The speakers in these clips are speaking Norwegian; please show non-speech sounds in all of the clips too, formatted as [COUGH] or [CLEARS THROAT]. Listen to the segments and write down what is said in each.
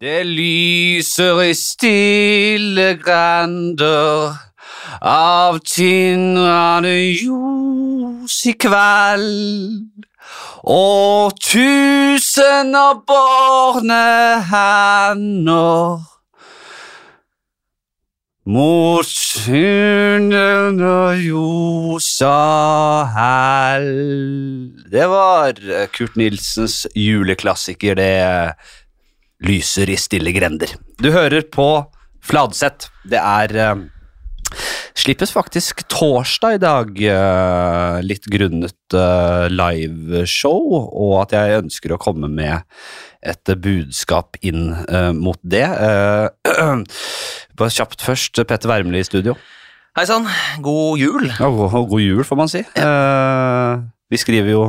Det lyser i stille grender av tindrende ljos i kveld. Og tusener bårne hender mot syndende ljosa hell. Det var Kurt Nilsens juleklassiker, det lyser i stille grender. Du hører på Fladseth. Det er eh, Slippes faktisk torsdag i dag, eh, litt grunnet eh, liveshow, og at jeg ønsker å komme med et budskap inn mot det. [CLEARS THROAT] Bare kjapt først, Petter Wermli i studio. Hei sann, god jul. Ja, god, god jul, får man si. Eh, vi skriver jo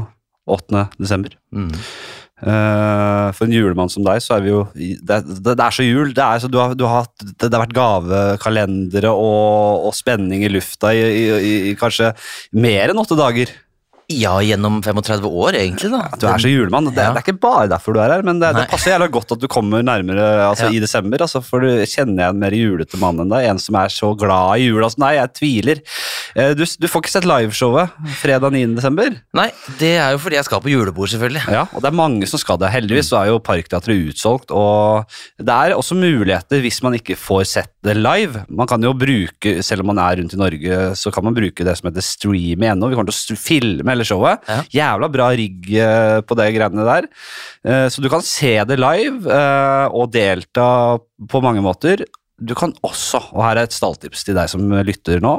8. desember. Mm. Eh, for en julemann som deg, så er vi jo Det, det, det er så jul. Det, er så, du har, du har det har vært gavekalendere og, og spenning i lufta i, i, i, i kanskje mer enn åtte dager. Ja, gjennom 35 år, egentlig, da. Du er så julemann. Det, Ja. det er ikke bare derfor du er her, men det, det passer jævla godt at du kommer nærmere altså, Ja. i desember. Altså, for du kjenner jeg en mer julete mann enn deg. En som er så glad i jula som deg. Jeg tviler. Eh, Du, du får ikke sett liveshowet fredag 9. desember. Nei, det er jo fordi jeg skal på julebord, selvfølgelig. Ja, og det er mange som skal det. Heldigvis så er jo Parkteatret utsolgt, og det er også muligheter hvis man ikke får sett det live. Man kan jo bruke, selv om man er rundt i Norge, så kan man bruke det som heter stream.no. Vi kommer til å filme hele showet. Ja. Jævla bra rigg eh, på det greiene der. Eh, Så du kan se det live og delta på mange måter. Du kan også, og her er et stalltips til deg som lytter nå,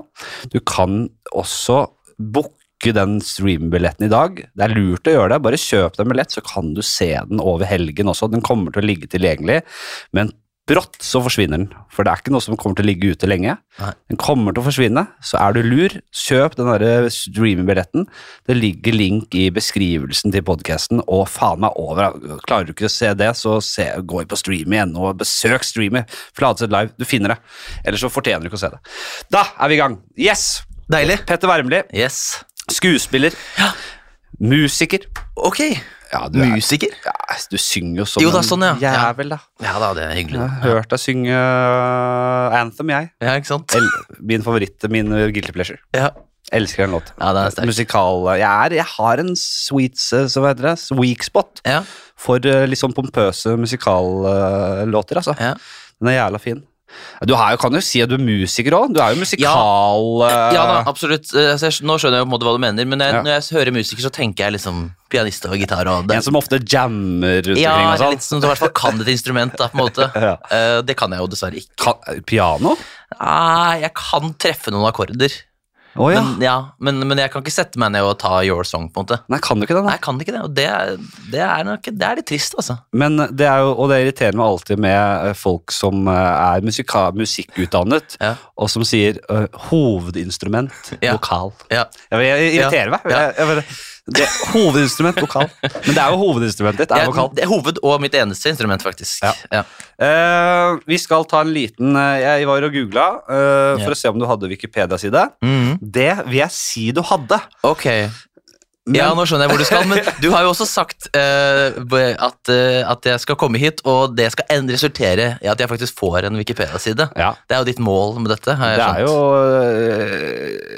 du kan også booke den streambilletten i dag. Det er lurt å gjøre det. Bare kjøp deg billett, så kan du se den over helgen også. Den kommer til å ligge tilgjengelig, men brått så forsvinner den. For det er ikke noe som kommer til å ligge ute lenge. Nei. Den kommer til å forsvinne, så er du lur, kjøp den der streamingbilletten. Det ligger link i beskrivelsen til podcasten, og faen meg over. Klarer du ikke å se det, så se, gå på streamy igjen og besøk streamy. Fladseth Live, du finner det. Ellers så fortjener du ikke å se det. Da er vi i gang. Yes! Deilig. Petter Wermli, Yes. skuespiller, musiker. Ok. Ja, du, er, Musiker? ja, du synger jo som Jo, er sånn, ja. Jævel, da. Ja da, det er hyggelig. Jeg har hørt deg synge uh, Anthem, jeg. Ja, ikke sant? El min favoritt, min uh, guilty pleasure. Ja, Elsker den låten. ja det er sterk. Musikal Jeg, er, jeg har en sweet uh, så hva heter det, weak spot Ja, for uh, litt sånn pompøse musikallåter, altså. ja. Den er jævla fin. Du har jo, kan jo si at du er musiker òg. Du er jo musikal... Ja, ja da, absolutt. Eh, jeg, nå skjønner jeg på en måte hva du mener, men jeg, Ja. når jeg hører musiker, så tenker jeg liksom pianist og gitar og det. En som ofte jammer rundt Ja, omkring Ja, sånn. litt som du i hvert fall kan et instrument, da, på en måte. [LAUGHS] Ja. Eh, det kan jeg jo dessverre ikke. Kan, piano? Nei, jeg kan treffe noen akkorder, Å ja. men, ja, men, men jeg kan ikke sette meg ned og ta your song, på en måte. Nei, kan du ikke det? Nei, kan jeg kan ikke det, og det er, det er, nok, det er litt trist, altså. Men det er jo, og det irriterer meg alltid med eh, folk som eh, er musika, musikkutdannet, Ja. og som sier uh, hovedinstrument, Ja. vokal. Ja. Jeg, jeg irriterer meg. Jeg, jeg, det, hovedinstrument, vokal. Men det er jo hovedinstrumentet ditt, er vokal. det er hoved- og mitt eneste instrument, faktisk. Ja. Ja. Eh, vi skal ta en liten eh, Jeg var og googla eh, for Ja. å se om du hadde Wikipedia-side. Mhm. Det vil jeg si du hadde. Ok. Men, Ja, nå skjønner jeg hvor du skal, men du har jo også sagt uh, at, uh, at jeg skal komme hit, og det skal en- resultere i at jeg faktisk får en Wikipedia-side. ja. Det er jo ditt mål med dette, har jeg Det er skjønt. jo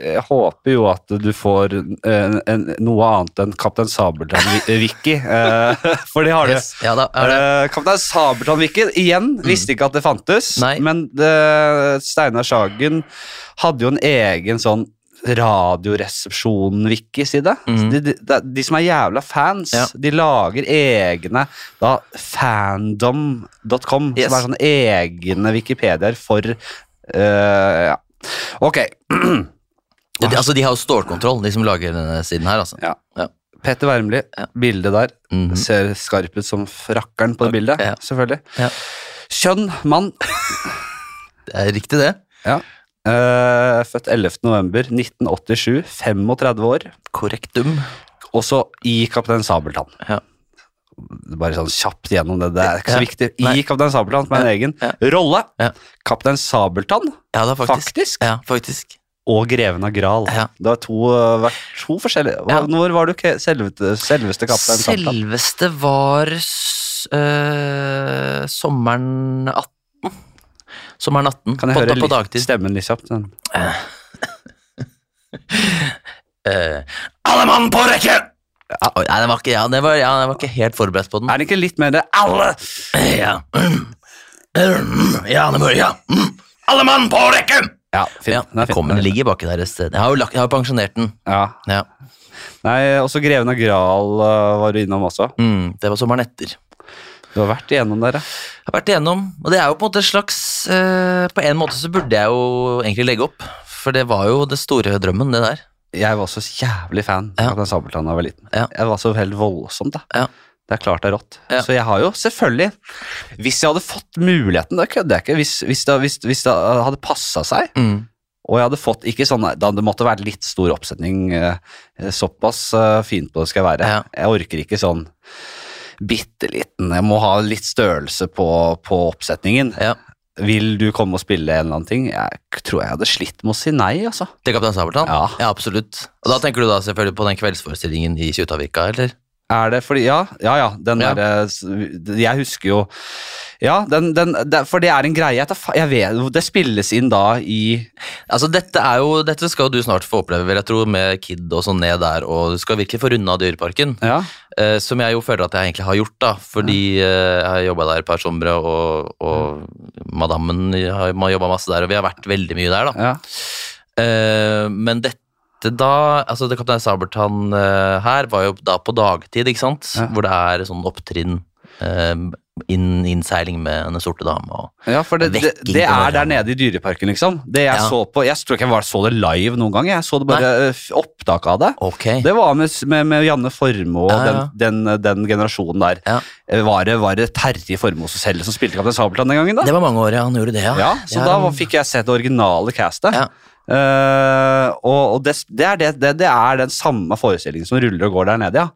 eh, Jeg håper jo at du får en, en, noe annet enn Kaptein Sabeltann-wiki. uh, [LAUGHS] for det har du. Yes. Ja, da, det. Kaptein Sabeltann-wiki igjen visste ikke at det fantes, Nei. men det, Steinar Sagen hadde jo en egen sånn Radioresepsjonen-wiki-side. Mhm. De, de, de, de som er jævla fans, Ja. de lager egne da, fandom.com, Yes. som er sånne egne Wikipediaer for uh, Ja. Ok. [CLEARS THROAT] De, de, altså, de har jo stålkontroll, de som lager denne siden her. Altså. Ja. Ja. Petter Wermli, Ja. bildet der. Mhm. Ser skarp ut som frakkeren på det bildet, Ja. selvfølgelig. Ja. Kjønn, mann. Det er riktig, det. Ja. Eh, født 11. november 1987, 35 år. Korrektum. Også i Kaptein Sabeltann. Ja. Bare sånn kjapt gjennom det, det er ikke så Ja. viktig. I Nei. Kaptein Sabeltann, som er en Ja. egen rolle. Ja. Kaptein Sabeltann, Ja, det faktisk. faktisk, Ja, faktisk. og Greven av Gral. Ja. Det var to, eh, vært to forskjellige Ja. Når var du selveste, selveste Kaptein Selveste var eh, sommeren 18. Sommeren 18, Kan jeg på, høre på litt stemmen litt kjapt? Sånn. [LAUGHS] Eh, alle mann på rekke! Oi, nei, det var ikke, ja, det var, ja, jeg var ikke helt forberedt på den. Er det ikke litt mer det alle? Ja, ja, det var ja. Alle mann på rekke! Ja, fint. Ja, Den er fin. kommer, den ligger baki der et sted. Jeg har jo lagt, jeg har pensjonert den. Ja. Ja. Nei, også Greven av Gral uh, var du innom også. Mm, det var sommeren etter. Du har vært igjennom der, ja. Jeg har vært igjennom, og det er jo på en måte et slags eh, På en måte så burde jeg jo egentlig legge opp, for det var jo det store drømmen, det der. Jeg var så jævlig fan Ja. av den Sabeltann da jeg var liten. Ja. Jeg var så helt voldsomt, da. Ja. Det er klart det er rått. Ja. Så jeg har jo selvfølgelig Hvis jeg hadde fått muligheten, det kødder jeg ikke, hvis, hvis, det, hvis, hvis det hadde passa seg, Mm. og jeg hadde fått ikke sånn Da det måtte være litt stor oppsetning. eh, Såpass eh, fint på det skal være. Jeg orker ikke sånn bitte liten Jeg må ha litt størrelse på, på oppsetningen. Ja. Vil du komme og spille en eller annen ting? Jeg tror jeg hadde slitt med å si nei, altså. Til Kaptein Sabeltann? Ja. absolutt. Og da tenker du da selvfølgelig på den kveldsforestillingen i Kjuttaviga, eller? Er det fordi Ja, ja. ja den Ja. derre Jeg husker jo Ja, den, den For det er en greie. Jeg, jeg vet, det spilles inn da i Altså, dette er jo, dette skal du snart få oppleve, vil jeg tro, med Kid og sånn ned der, og du skal virkelig få runda Dyreparken. Ja. Eh, som jeg jo føler at jeg egentlig har gjort, da. Fordi eh, jeg har jobba der et par somre, og, og madammen har jobba masse der, og vi har vært veldig mye der, da. ja. Eh, men dette da Altså, det Kaptein Sabeltann uh, her var jo da på dagtid, ikke sant? Ja. Hvor det er sånn opptrinn, Uh, inn, innseiling med Den sorte dame og Ja, for det, det, det er der nede i Dyreparken, liksom. Det jeg Ja. så på Jeg tror ikke jeg var, så det live noen gang. Jeg så det bare Nei. opptak av det. Okay. Det var med, med, med Janne Formoe og Ja, ja. den, den, den generasjonen der. Ja. Eh, Var det, var det Terje Formoe selv som spilte Kaptein Sabeltann den gangen, da? Det var mange år, ja. Han gjorde det, ja. Ja, så da fikk jeg sett det originale castet. Ja. Eh, og og det, det, er det, det, er den samme forestillingen som ruller og går der nede, ja.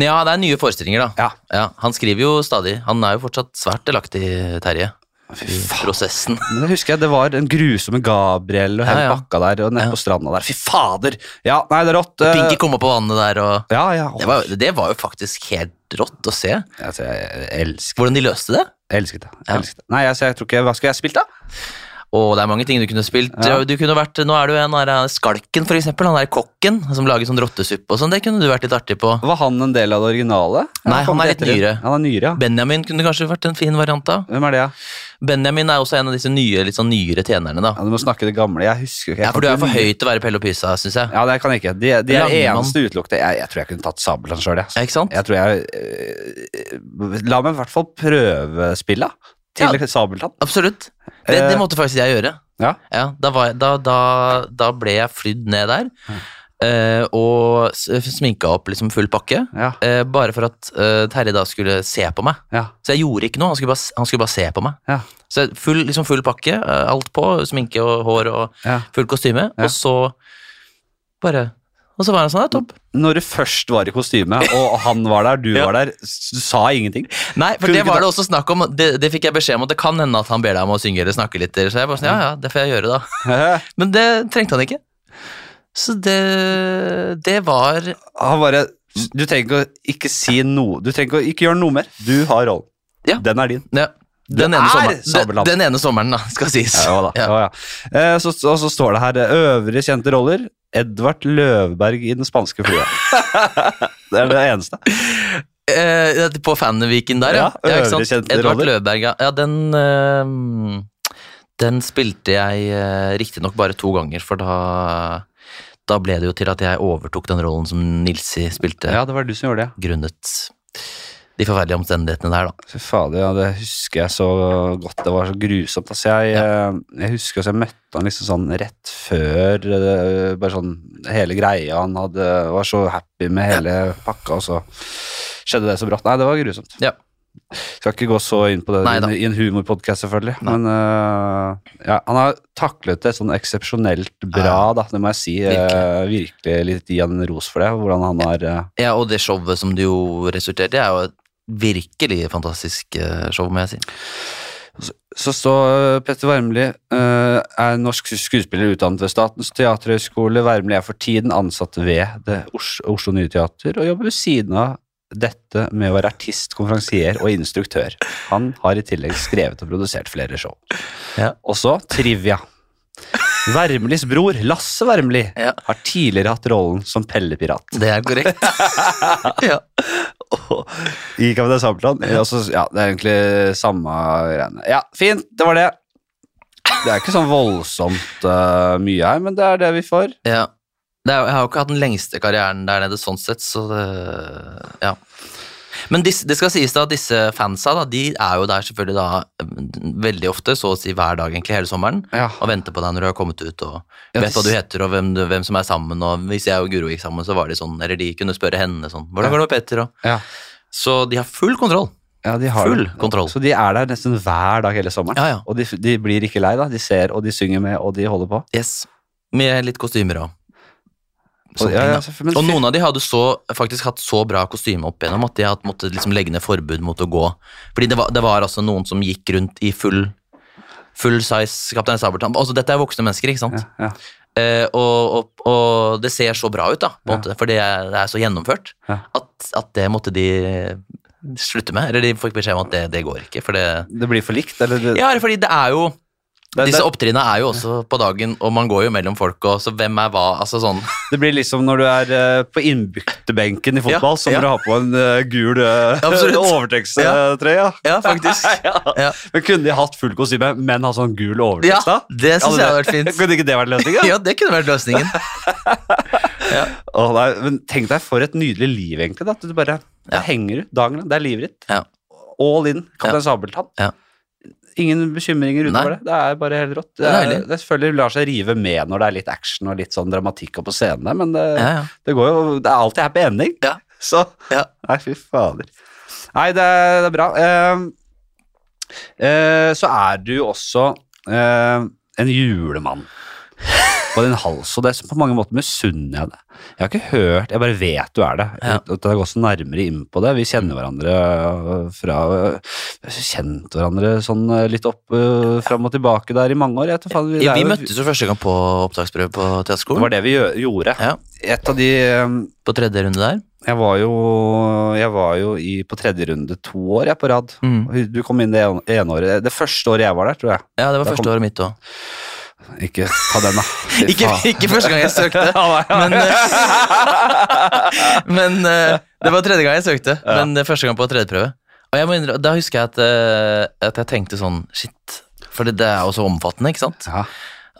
Ja, det er nye forestillinger, da. Ja. Han skriver jo stadig. Han er jo fortsatt svært delaktig, Terje, Fy faen. prosessen. Men det husker jeg, det var den grusomme Gabriel og hele Ja, ja. pakka der, og nede Ja. på stranda der. Fy fader! Ja, nei, det er rått. eh, Pinky kom opp på vannet der, og Ja, ja. det var, det var jo faktisk helt rått å se. Altså, jeg elsker Hvordan de løste det. jeg elsket det. Ja. Jeg elsket det. Nei, altså, jeg tror ikke Hva skulle jeg spilt, da? Og det er mange ting du kunne spilt. Ja. Du kunne vært, nå er du en der Skalken, for eksempel. Han der kokken som lager sånn rottesuppe og sånn. Det kunne du vært litt artig på. Var han en del av det originale? Nei, han er litt nyere. Han er nyere, ja. Benjamin kunne kanskje vært en fin variant av. Hvem er det, ja? Benjamin er også en av disse nye, litt sånn nyere tjenerne, da. ja? Du må snakke det gamle. Jeg husker ikke. jeg Ja, for du er for høy til å være Pelle og Pysa, syns jeg. Ja, det kan jeg ikke. De, de er eneste utelukkede. Jeg, jeg tror jeg kunne tatt Sabeltann sjøl, jeg. Ja, ikke sant? Jeg tror jeg eh, La meg i hvert fall prøvespille til Ja. Sabeltann. Absolutt. Det, Eh, det måtte faktisk jeg gjøre. Ja. da, var jeg, da, da, da ble jeg flydd ned der. eh, og sminka opp liksom full pakke. Ja. eh, bare for at eh, Terje da skulle se på meg. Ja. Så jeg gjorde ikke noe, han skulle bare, han skulle bare se på meg. Ja. Så full, liksom full pakke, eh, alt på, sminke og hår og Ja. full kostyme. Ja. Og så bare Og så var han sånn, ja, topp. Når du først var i kostyme, og han var der, du [LAUGHS] Ja. var der, du sa ingenting. Nei, for Kunne det var det også snakk om. Det, det fikk jeg beskjed om, at det kan hende at han ber deg om å synge eller snakke litt. Så jeg bare sånn, ja, ja, det får jeg gjøre, da. [LAUGHS] Men det trengte han ikke. Så det Det var Han bare Du trenger ikke å ikke si noe. Du trenger ikke å ikke gjøre noe mer. Du har rollen. Ja. Den er din. ja, den, ene er sommeren, den, ene sommeren, da, skal sies. Ja, da. Ja. Ja. Eh, så, og så står det her eh, øvrige kjente roller. Edvard Løvberg i Den spanske flua. [LAUGHS] det er det eneste. Eh, på Fanneviken der, ja. Ja, Edvard. Løvberg, ja. ja den øh, Den spilte jeg øh, riktignok bare to ganger, for da da ble det jo til at jeg overtok den rollen som Nilsi spilte, Ja, det var du som gjorde det. grunnet de forferdelige omstendighetene der, da. Fy fader, ja, det husker jeg så godt. Det var så grusomt. Altså, jeg, ja. jeg husker at jeg møtte han liksom sånn rett før eh, Bare sånn hele greia. Han hadde, var så happy med hele pakka, og så skjedde det så brått. Nei, det var grusomt. Ja. Skal ikke gå så inn på det Nei i en humorpodkast, selvfølgelig. Nei. Men uh, ja, han har taklet det sånn eksepsjonelt bra, da. Det må jeg si. Eh, virkelig litt gi han en ros for det. Hvordan han har uh... Ja, og det showet som det jo resulterte i, er jo et virkelig fantastisk eh, show, må jeg si. Så står uh, Petter Wermli uh, er norsk skuespiller utdannet ved Statens teaterhøgskole. Wermli er for tiden ansatt ved det Oslo, Oslo Nye Teater og jobber ved siden av dette med å være artist, konferansier og instruktør. Han har i tillegg skrevet og produsert flere show. Ja. Og så trivia. Wermelis bror, Lasse Wermeli, Ja. har tidligere hatt rollen som Pellepirat. Det er korrekt. [LAUGHS] ja. [LAUGHS] I Kaptein Sabeltann. Altså, ja, det er egentlig samme greiene. Ja, fint, det var det. Det er ikke sånn voldsomt uh, mye her, men det er det vi får. ja. Det er, jeg har jo ikke hatt den lengste karrieren der nede sånn sett, så det Ja. Men det skal sies da at disse fansa, da, de er jo der selvfølgelig da mm, veldig ofte, så å si hver dag egentlig hele sommeren, Ja. og venter på deg når du har kommet ut og Ja, vet hva du heter og hvem, du, hvem som er sammen, og hvis jeg og Guro gikk sammen, så var de sånn, eller de kunne spørre henne sånn, hvordan går det med Petter, og Ja. Så de har full kontroll. Ja, de har Full kontroll. Så de er der nesten hver dag hele sommeren. Ja, ja. Og de, de blir ikke lei, da. De ser, og de synger med, og de holder på. Yes. Med litt kostymer og Og, ja, ja, Og noen av de hadde så, faktisk hatt så bra kostyme opp igjennom at de hadde måttet liksom legge ned forbud mot å gå. Fordi det var, det var altså noen som gikk rundt i full full size Kaptein Sabeltann. Altså, dette er voksne mennesker, ikke sant? ja. Eh, og, og, og det ser så bra ut, da, måte, for det er, det er så gjennomført, at, at det måtte de slutte med. Eller de fikk beskjed om at det, det går ikke, for det Det blir for likt, eller? Det, Ja, fordi det er jo det, Disse opptrinnene er jo også på dagen, og man går jo mellom folk, og så hvem er hva? Altså sånn det blir liksom når du er uh, på innbyktebenken i fotball, Ja, så må ja. du ha på en uh, gul uh, [LAUGHS] Absolutt. [LAUGHS] overtrekkstrøye. Ja, faktisk. [LAUGHS] ja. Ja. Men kunne de hatt full kostyme, men ha sånn gul overtekst, Ja, det syns jeg hadde vært fint. Kunne ikke det vært løsningen? Ja, det kunne vært løsningen. Å, nei, men tenk deg for et nydelig liv, egentlig. Da. Du bare henger ut dagen lang. Det er livet ditt. Ja. All in. Kaptein Sabeltann. Ja. Ingen bekymringer utover Nei. det. Det er bare helt rått. Det, Det er er, det selvfølgelig lar seg rive med når det er litt action og litt sånn dramatikk opp på scenen, der, men det, Ja, ja. det går jo Det er alltid happy ending. Ja. Så Ja. Nei, fy fader. Nei, det er, det er bra. Uh, uh, så er du også uh, en julemann [LAUGHS] på din hals, og det er så på mange måter misunner jeg det. Jeg har ikke hørt, jeg bare vet du er det. Ja. Det at jeg så nærmere inn på det. Vi kjenner hverandre øh, fra øh, har kjent hverandre sånn øh, litt opp fram og tilbake der i mange år. Jeg faen, vi, Ja, vi møttes jo første gang på opptaksprøve på Det var det vi gjorde. Ja, Et av de på tredje runde der. Jeg var jo, jeg var jo i, på tredje runde to år jeg, på rad. Mm. Du kom inn det ene ene året. Det første året jeg var der, tror jeg. Ja, det var Da første kom- året mitt òg. Ikke ta den, da. Ikke, ikke første gang jeg søkte, [LAUGHS] men, eh, [LAUGHS] men eh, det var tredje gang jeg søkte. Men eh, første gang på tredjeprøve. Og innrømme, da husker jeg at, at jeg tenkte sånn Shit. For det, det er jo så omfattende, ikke sant? Ja,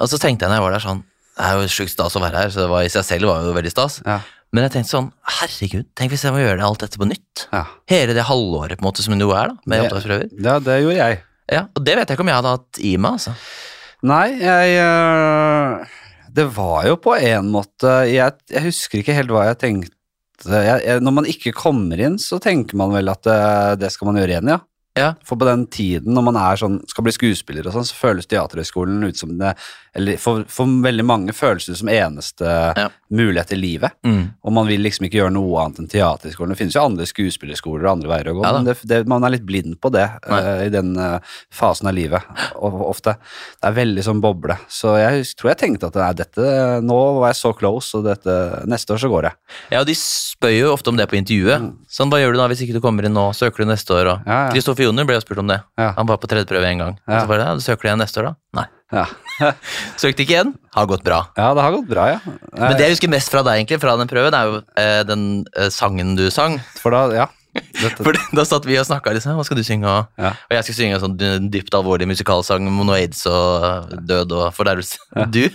Og så tenkte jeg når jeg var der sånn Det er jo sjukt stas å være her, så det var i seg selv var jo veldig stas. ja, Men jeg tenkte sånn Herregud, tenk hvis jeg må gjøre alt dette på nytt. ja. Hele det halvåret på en måte som det jo er, da, med Det- opptaksprøver. ja, det gjorde jeg. Ja, og det vet jeg ikke om jeg hadde hatt i meg, altså. Nei, jeg øh, Det var jo på en måte Jeg, jeg husker ikke helt hva jeg tenkte. Jeg, jeg, når man ikke kommer inn, så tenker man vel at det, det skal man gjøre igjen, ja. Ja. For på den tiden, når man sånn, skal bli skuespiller og sånn, så føles Teaterhøgskolen ut som det Eller for, for veldig mange føles det som eneste Ja. mulighet i livet. Mm. Og man vil liksom ikke gjøre noe annet enn Teaterhøgskolen. Det finnes jo andre skuespillerskoler og andre veier å gå, Ja men det, det, man er litt blind på det eh, i den uh, fasen av livet. Og, ofte. Det er veldig sånn boble. Så jeg tror jeg tenkte at nei, dette, nå var jeg så close, og dette, neste år så går det. Ja, og de spør jo ofte om det på intervjuet. Sånn, hva gjør du da hvis ikke du kommer inn nå? Søker du neste år? Og Ja, ja. Joner ble jo spurt om det. Ja. Han var på tredjeprøve en gang. Og så bare, ja, du søker du igjen neste år da? Nei. Ja, [LAUGHS] Søkte ikke igjen? Har gått bra. ja det har gått bra, ja. Men det jeg husker mest fra deg, egentlig, fra den prøven, er jo eh, den eh, sangen du sang. For da, ja. For da satt vi og snakka, liksom. Hva skal du synge? Ja. og jeg skulle synge en sånn dypt alvorlig musikalsang om noe aids og død og fordervelse. Du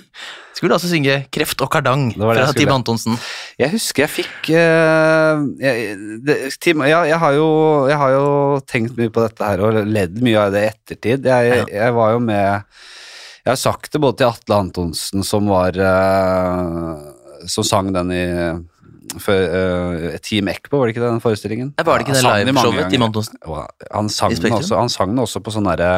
skulle altså synge 'Kreft og kardang' fra. Tim Antonsen. Jeg husker jeg fikk uh, jeg, det, Tim, ja, jeg, har jo, jeg har jo tenkt mye på dette her og ledd mye av det i ettertid. Jeg, Ja. jeg var jo med Jeg har sagt det både til Atle Antonsen, som var uh, Som sang den i for, uh, Team Ekbo, var det ikke det, den forestillingen? Eh, Var det ikke det liveshowet? Tim. Antonsen? Han sang, den også, han sang den også på sånn derre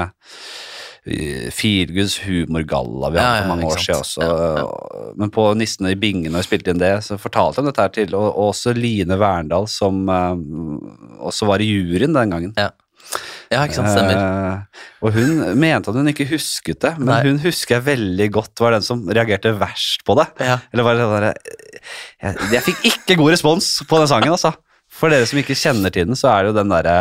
eh, Feelgoods humorgalla vi hadde Ja, ja, for mange år siden også. Men på Nissene i Bingen, når vi spilte inn det, så fortalte han dette her til og også Line Verndal, som uh, også var i juryen den gangen. Ja, ikke sant, stemmer. Eh, og hun mente at hun ikke husket det, men Nei. hun husker jeg veldig godt var den som reagerte verst på det. Ja. Eller var det sånn der, jeg, jeg fikk ikke god respons på den sangen, altså. For dere som ikke kjenner til den, så er det jo den derre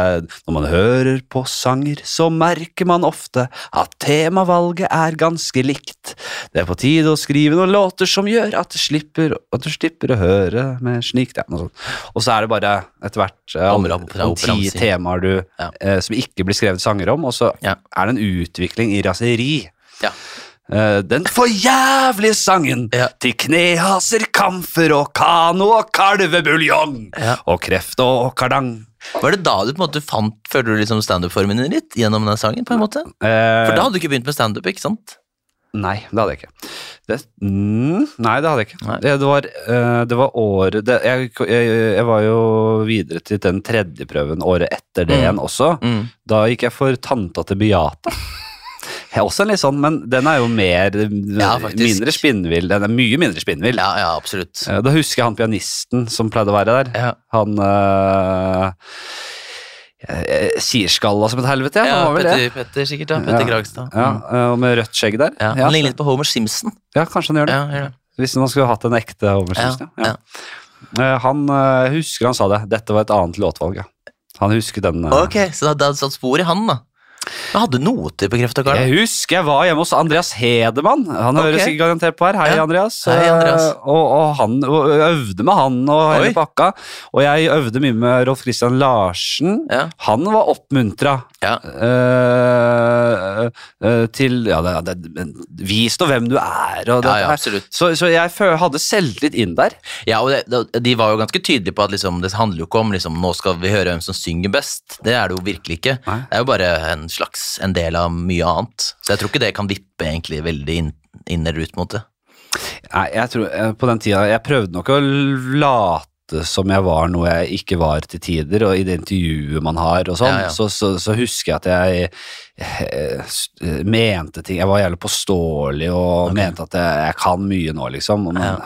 Når man hører på sanger, så merker man ofte at temavalget er ganske likt. Det er på tide å skrive noen låter som gjør at du slipper, at du slipper å høre med slikt. Ja. Og så er det bare etter hvert eh, om, om, om ti temaer du, Ja. eh, som ikke blir skrevet sanger om, og så Ja. er det en utvikling i raseri. Ja. Eh, Den for jævlige sangen Ja. til knehaser, kamfer og kano og kalvebuljong Ja. og kreft og kardang. Var det da du på en måte fant føler du liksom standup-formen din litt gjennom den sangen? på en måte? Eh, For da hadde du ikke begynt med standup, ikke sant? Nei, det hadde jeg ikke. Det, mm, nei, det hadde jeg ikke. Det, det, var, uh, det var året det, jeg, jeg, jeg var jo videre til den tredje prøven året etter det Mm. igjen også. Mm. Da gikk jeg for Tanta til Beate. Også en litt sånn, men den er jo mer Ja, mindre spinnvill. Den er mye mindre spinnvill. Ja, ja, absolutt. Eh, Da husker jeg han pianisten som pleide å være der. Ja. Han øh, eh, sier skalla som et helvete, ja. Ja, han var vel det. Petter, Petter sikkert, ja. Petter Ja. Kragstad. Ja, Mm. og med rødt skjegg der. Ja. Han ligner litt på Homer Simpson. ja, kanskje han gjør det. Ja, gjør det. Hvis man skulle hatt en ekte Homer Simpson. Ja, Ja. Eh, Han øh, husker han sa det. Dette var et annet låtvalg, ja. Han husker den. øh. Ok, så det hadde satt spor i han, da. Men hadde noter bekrefta, Karl? Jeg husker jeg var hjemme hos Andreas Hedemann. Han okay. høres ikke garantert på her. Hei, Ja. Andreas. Hei, Andreas. Uh, Og, og han og øvde med han og hele pakka. Og jeg øvde mye med Rolf Christian Larsen. Ja. Han var oppmuntra Ja. uh, uh, til Ja, det, det, men vis nå hvem du er, og det, Ja, absolutt. Så, så jeg hadde selvtillit inn der. Ja, og det, De var jo ganske tydelige på at liksom, det handler jo ikke om liksom, nå skal vi høre hvem som synger best. Det er det jo virkelig ikke. Nei. Det er jo bare en slags en del av mye annet. Så jeg tror ikke det kan vippe egentlig veldig inn, inn eller ut mot det. Nei, jeg tror eh, På den tida Jeg prøvde nok å late som jeg var noe jeg ikke var til tider, og i det intervjuet man har og sånn, Ja, ja. Så, så, så husker jeg at jeg eh, eh, mente ting Jeg var jævlig påståelig og okay. mente at jeg, jeg kan mye nå, liksom. Men, Ja.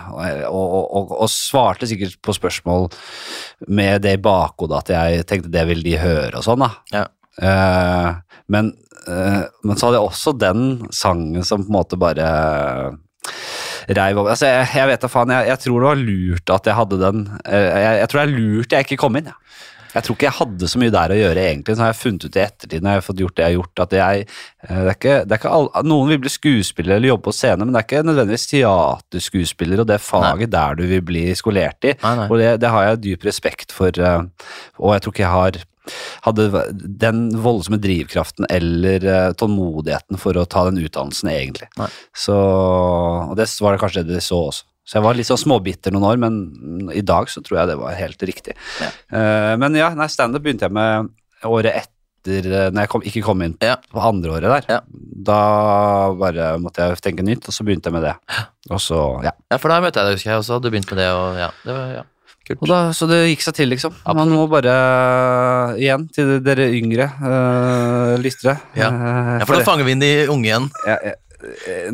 og, og, og, og svarte sikkert på spørsmål med det i bakhodet at jeg tenkte det vil de høre og sånn, da. Ja. Eh, men, eh, men så hadde jeg også den sangen som på en måte bare reiv over altså, jeg, jeg vet da faen, jeg, jeg tror det var lurt at jeg hadde den eh, jeg, jeg tror det er lurt jeg ikke kom inn, jeg. Jeg tror ikke jeg hadde så mye der å gjøre, egentlig. Så har jeg funnet ut i ettertid, når jeg har fått gjort det jeg har gjort, at jeg det er ikke, det er ikke all, Noen vil bli skuespiller eller jobbe på scene, men det er ikke nødvendigvis teaterskuespiller og det faget der du vil bli skolert i. Nei, nei. Og det, det har jeg dyp respekt for, og jeg tror ikke jeg har hadde den voldsomme drivkraften eller eh, tålmodigheten for å ta den utdannelsen, egentlig. Nei. Så, og det var det kanskje det de så også. Så jeg var litt sånn småbitter noen år, men i dag så tror jeg det var helt riktig. Ja. Eh, men ja, nei, standup begynte jeg med året etter, eh, når jeg kom, ikke kom inn Ja. på andre året der. Ja. Da bare måtte jeg tenke nytt, og så begynte jeg med det. Og så, ja. Ja, for da møtte jeg deg, husker jeg også. Du begynte med det, og ja, det var ja, da, så det gikk seg til, liksom. Man må bare, igjen, til dere yngre uh, lyttere Ja. Uh, Ja, for da fanger vi inn de unge igjen. Ja, ja,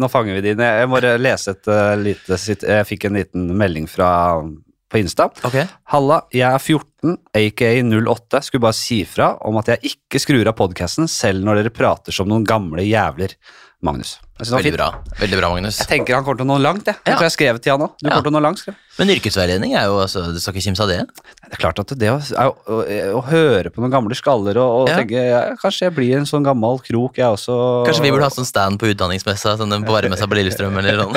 nå fanger vi dine. Jeg må lese et lite sitt- Jeg fikk en liten melding fra på Insta. Okay. Halla, jeg er 14, aka 08. Skulle bare si fra om at jeg ikke skrur av podkasten selv når dere prater som noen gamle jævler. Magnus. Veldig fint. bra. Veldig bra, Magnus. jeg tenker han kommer til å nå langt, jeg. Jeg Ja. tror jeg skrev til han òg. Du Ja. kommer til å nå langt, skrev. Men yrkesveiledning er jo altså, Du skal ikke kimse av det? Det er klart at det å, å, å, å høre på noen gamle skaller og, og Ja. tenke ja, Kanskje jeg blir en sånn gammel krok, jeg også. Kanskje vi burde ha sånn stand på utdanningsmessa, sånn på varemessa på Lillestrøm eller sånn.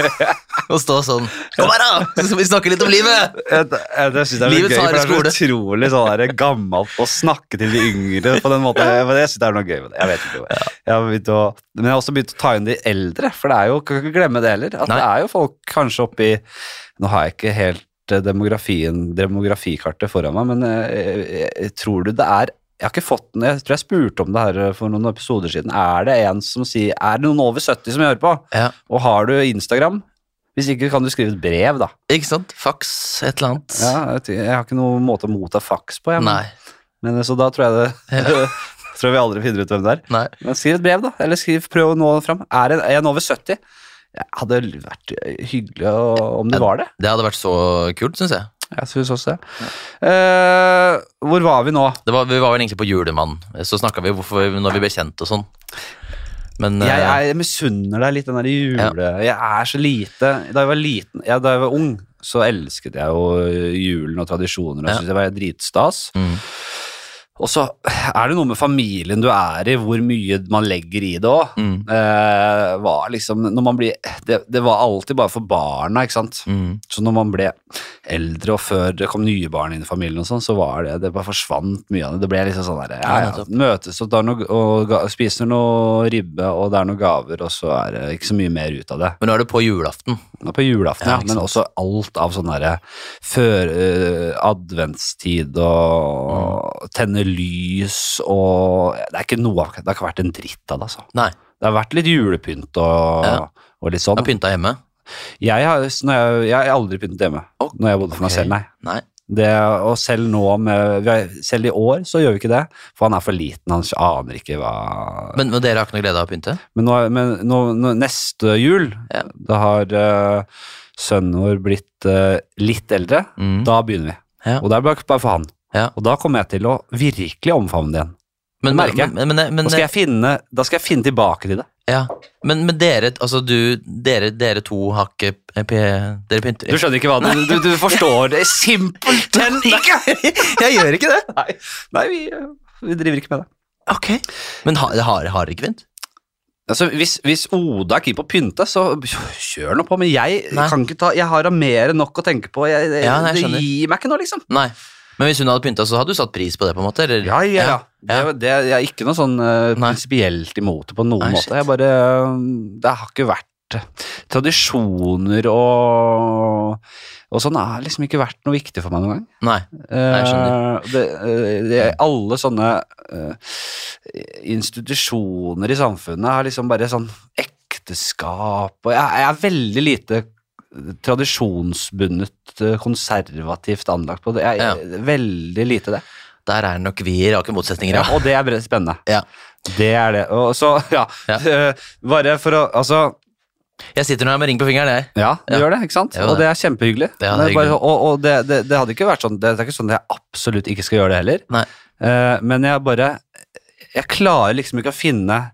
Og [LAUGHS] stå sånn Kom her, da! Så skal vi snakke litt om livet! Jeg, jeg, jeg synes det er Livets gøy, harde skole. det er så utrolig sånn der gammelt å snakke til de yngre på den måten. Jeg, jeg synes det er noe gøy med det. Jeg vet ikke. Jeg har å, men jeg har også begynt å ta inn de eldre, for det er jo, kan ikke glemme det heller. At Nei. det er jo folk kanskje oppi Nå har jeg ikke helt eh, demografien, demografikartet foran meg, men jeg, jeg, jeg tror du det er jeg har ikke fått den, jeg tror jeg spurte om det her for noen episoder siden. Er det en som sier Er det noen over 70 som hører på? Ja, Og har du Instagram? Hvis ikke kan du skrive et brev, da. ikke sant? Fax, et eller annet. Ja, jeg, jeg har ikke noen måte å motta faks på, jeg. Men, men så da tror jeg det [LAUGHS] Tror vi aldri finner ut hvem det er. Nei. Men skriv et brev, da. Eller skriv, prøv å nå fram. Er en over 70? Det hadde vært hyggelig å- om det var det. Det hadde vært så kult, syns jeg. Jeg synes også det. Eh, hvor var vi nå? Det var, vi var vel egentlig på Julemann, så snakka vi hvorfor når vi ble kjent og sånn. Men Jeg, eh, jeg misunner deg litt den der jule... Jeg er så lite Da jeg var liten, ja, da jeg var ung, så elsket jeg jo julen og tradisjoner, og Ja. syntes det var dritstas. Mm. Og så er det noe med familien du er i, hvor mye man legger i det òg. Mm. Eh, var liksom, det, det var alltid bare for barna, ikke sant. Mm. Så når man ble eldre, og før det kom nye barn inn i familien, og sånn, så var det det bare forsvant mye av det. Det ble liksom sånn der, ja, Ja, møtes og, noe, og spiser noe ribbe, og det er noen gaver, og så er det ikke så mye mer ut av det. Men nå er det på julaften. Og På julaften, Ja, ja, men også alt av sånn derre før eh, adventstid og Mm. tenne lys og Det er ikke noe av Det har ikke vært en dritt av det, altså. Nei, Det har vært litt julepynt og, Ja. og litt sånn. har pynta hjemme. Jeg har, jeg, jeg har aldri pyntet hjemme oh, når jeg bodde for meg selv, nei. Nei. Det, og selv nå, med, selv i år, så gjør vi ikke det, for han er for liten, han aner ikke hva Men, men dere har ikke noe glede av å pynte? Men, nå, men nå, nå, neste jul, Ja. da har uh, sønnen vår blitt uh, litt eldre, Mm. da begynner vi. Ja. Og det er bare bare for han. Ja. Og da kommer jeg til å virkelig omfavne det igjen. Men, det merker jeg. Men, men, men, Da skal jeg finne, da skal jeg finne tilbake til det. ja. men, men dere, altså du, dere, dere to har ikke Dere pynter Du skjønner ikke hva du, du, du forstår det simpelthen ikke! [LAUGHS] Jeg gjør ikke det. Nei, nei vi, vi driver ikke med det. Ok. Men har, dere ikke pynt? Altså, hvis, hvis Oda er keen på å pynte, så kjør nå på. Men jeg kan ikke ta Jeg har da mer enn nok å tenke på. Jeg, Ja, nei, jeg det gir meg ikke noe, liksom. Nei. Men hvis hun hadde pynta, så hadde du satt pris på det? på en måte? Eller? Ja, ja, ja. Det, det, jeg er ikke noe sånn uh, prinsipielt imot det på noen Nei, måte. Jeg bare eh, Det har ikke vært Tradisjoner og og sånn har liksom ikke vært noe viktig for meg noen gang. Nei. jeg skjønner. Uh, det, eh, det, alle sånne uh, institusjoner i samfunnet har liksom bare sånn ekteskap og jeg, jeg er veldig lite tradisjonsbundet, eh, konservativt anlagt på det. er ja. Veldig lite det. Der er nok vi i rake motsetninger, Ja, ja. og det er spennende. Ja. Det er det. Og så, [LAUGHS] ja, [LAUGHS] eh, Bare for å Altså, Jeg sitter nå her med ring på fingeren, jeg. ja, du Ja. gjør det, ikke sant? Og det. er kjempehyggelig. Det er hyggelig. og og det, det, hadde ikke vært sånn Det er ikke sånn at jeg absolutt ikke skal gjøre det heller. Nei. Eh, men jeg bare Jeg klarer liksom ikke å finne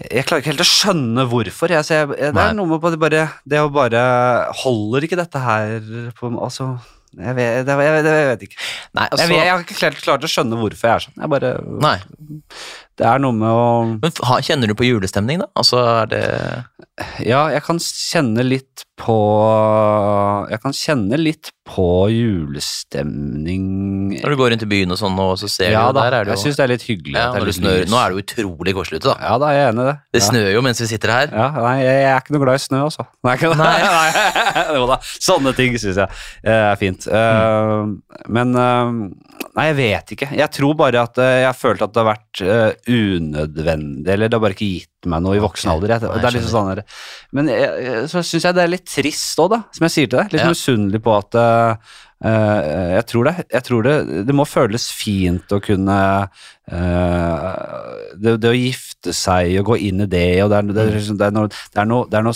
jeg klarer ikke helt å skjønne hvorfor. Jeg, jeg, det Nei. er noe med det bare Det å bare Holder ikke dette her på Altså Jeg vet, det, jeg, vet- jeg vet ikke. Nei, altså, vet, jeg har ikke helt klart å skjønne hvorfor jeg er sånn. Jeg bare nei. Det er noe med å Men kjenner du på julestemning, da? Altså, er det Ja, jeg kan kjenne litt på Jeg kan kjenne litt på julestemning Når du går rundt i byen og sånn, og så ser Ja du da, der er det jeg jo syns det er litt hyggelig. ja, er litt snør. Nå er det jo utrolig koselig ute, da. Ja da, jeg er enig i det. Det snør jo mens vi sitter her. Ja, nei, jeg, jeg er ikke noe glad i snø, altså. Nei, Nei. [LAUGHS] nei. [LAUGHS] Da, sånne ting syns jeg eh, er fint. Eh, Men uh, Nei, jeg vet ikke. Jeg tror bare at uh, jeg har følt at det har vært unødvendig, eller det har bare ikke gitt meg noe i voksen alder. Jeg, det er liksom sånn der, Men jeg, jeg- så syns jeg det er litt trist òg, da, som jeg sier til deg. Litt Ja. misunnelig på at eh, jeg tror, det, jeg tror det, det må føles fint å kunne uh, det, det å gifte seg og gå inn i det, og det er, det er, liksom- det er, noe, er, er noe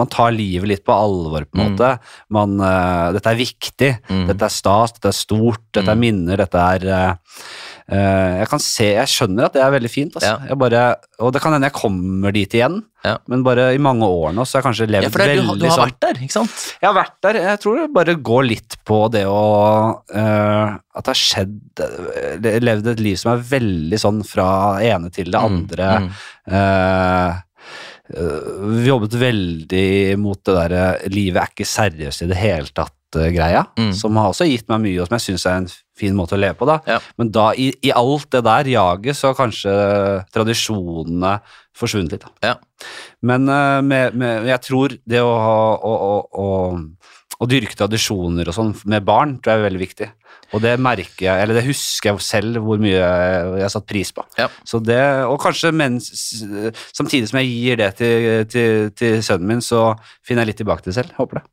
Man tar livet litt på alvor, på en Mm. måte. Man, uh, dette er viktig. Mm. Dette er stas, dette er stort, dette er Mm. minner, dette er Jeg kan se, jeg skjønner at det er veldig fint, altså. Ja. Jeg bare, og det kan hende jeg kommer dit igjen, Ja. men bare i mange år nå så har jeg kanskje levd Ja, for det, du, veldig du har sånn vært der, ikke sant? jeg har vært der. Jeg tror det bare går litt på det å uh, At det har skjedd eh, Levd et liv som er veldig sånn fra ene til det andre. Mm, mm. Uh, eh, vi jobbet veldig mot det derre 'livet er ikke seriøst i det hele tatt'-greia. Mm. Som har også gitt meg mye, og som jeg syns er en fin måte å leve på. da. Ja. Men da, i, i alt det der jaget, så har kanskje tradisjonene forsvunnet litt. da. Ja. Men eh, med, med, jeg tror det å, å, å, å dyrke tradisjoner og sånn med barn, tror jeg er veldig viktig. Og det merker jeg, eller det husker jeg selv hvor mye jeg har satt pris på. Ja. Så det, og kanskje mens, samtidig som jeg gir det til, til, til sønnen min, så finner jeg litt tilbake til det selv. Håper det.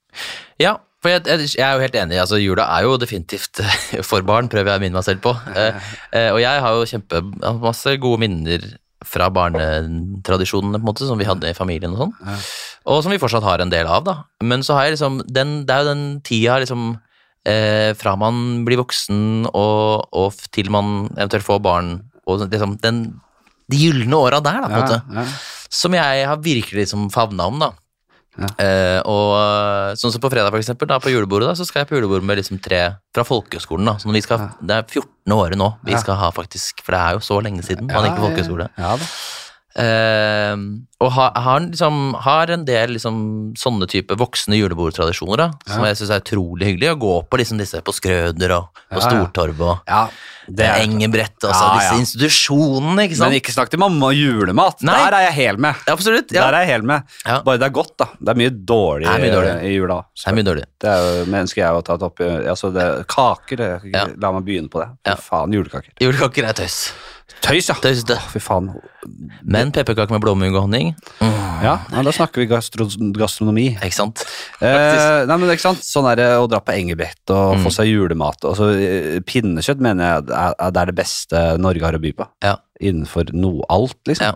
Ja, for jeg, jeg, jeg er jo helt enig. altså Jula er jo definitivt for barn, prøver jeg å minne meg selv på. Eh, eh, og jeg har jo kjempe masse gode minner fra barnetradisjonene på en måte, som vi hadde i familien og sånn. Og som vi fortsatt har en del av, da. Men så har jeg liksom den, Det er jo den tida liksom eh, fra man blir voksen og, og til man eventuelt får barn, og liksom den de gylne åra der, da, på en måte. Som jeg har virkelig liksom favna om, da. Ja. Eh, og eh, sånn som på fredag, for eksempel, da, på julebordet, da, så skal jeg på julebord med liksom tre fra folkehøgskolen. da, så vi skal, Det er 14. året nå vi skal ha, faktisk, for det er jo så lenge siden man gikk på folkehøgskole. Ja, da. Eh, og har, har, liksom, har en del liksom, sånne type voksne julebordtradisjoner da, som jeg syns er utrolig hyggelig. Å gå på liksom, disse på Skrøder og på Ja, ja. Stortorvet og ja det Engebrett. Altså, Ja, disse ja. institusjonene, ikke sant? Men ikke snakk til mamma og julemat. Nei. Der er jeg hel med. Absolutt. Ja. Der er jeg hel med. Ja. Bare det er godt, da. Det er mye dårlig, er mye dårlig. i jula. Det er mye dårlig. Det er jo, mennesker jeg har tatt opp i altså det, Kaker, det, Ja. la meg begynne på det. Ja. faen, julekaker. Julekaker er tøys. Tøys, ja! Tøysete. Oh, fy faen. Men pepperkaker med blåmugg og honning, mm, Ja, ja, da snakker vi gastro gastronomi. ikke sant? Eh, nei, men ikke sant? Sånn er det å dra på Engebrett og Mm. få seg julemat. Altså, pinnekjøtt mener jeg er, er, er det beste Norge har å by på. Ja. Innenfor noe alt, liksom. Ja.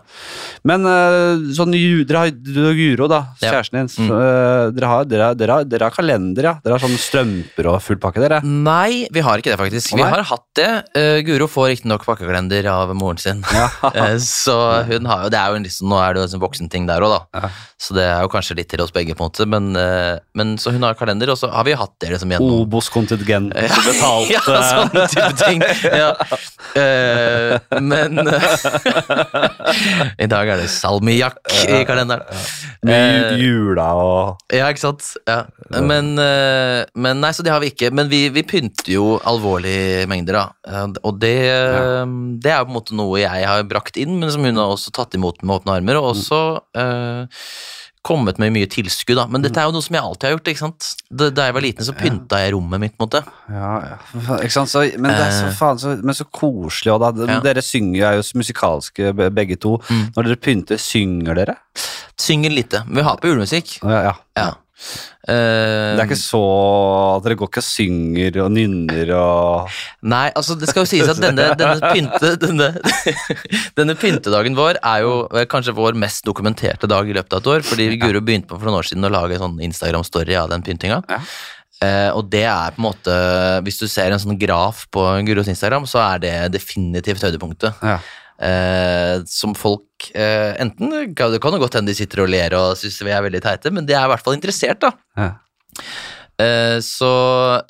Men eh, sånn dere har, du og Guro, da, kjæresten din. så, Mm. eh, dere, har, dere, dere, har, dere har kalender, ja? Dere har sånne strømper og full pakke, dere? Nei, vi har ikke det, faktisk. Oh, Vi har hatt det. Uh, Guro får riktignok pakkekalender av moren sin. [LAUGHS] Ja. uh, [LAUGHS] så hun har jo, det er jo en liksom, Nå er det jo en voksenting der òg, da. Ja. Så det er jo kanskje litt til oss begge, på en måte. Men, uh, men så hun har kalender, og så har vi hatt det liksom gjennom Obos-kontingent [LAUGHS] betalt. ja, sånne type ting. Ja. Men [LAUGHS] I dag er det salmiakk i kalenderen. Mye Eh, jula og ja, ikke sant? Ja. Men, eh, men nei, så det har vi ikke. Men vi, vi pynter jo alvorlige mengder, da. Og det, det er på en måte noe jeg har brakt inn, men som hun har også tatt imot med åpne armer, og også eh, kommet med mye tilskudd, da. Men dette er jo noe som jeg alltid har gjort, ikke sant. Da jeg var liten, så pynta jeg rommet mitt, mot det. Ja, ja. Ikke sant? Så, men det er så Eh. faen så, men så koselig òg, da. Ja. Dere synger er jo musikalske begge to. Mm. Når dere pynter, synger dere? Synger lite. Vi har på julemusikk. Ja, ja. Ja. Eh, Det er ikke så Dere går ikke og synger og nynner og Nei, altså det skal jo sies at denne, denne, pynte, denne, [LAUGHS] denne pyntedagen vår er jo eh, kanskje vår mest dokumenterte dag i løpet av et år, fordi Guro begynte på for noen år siden å lage sånn Instagram-story av den pyntinga. Ja. Uh, og det er på en måte Hvis du ser en sånn graf på Guros Instagram, så er det definitivt høydepunktet. ja. Eh, som folk eh, enten Det kan jo godt hende de sitter og ler og syns vi er veldig teite, men de er i hvert fall interessert, da. Ja. Eh, Så,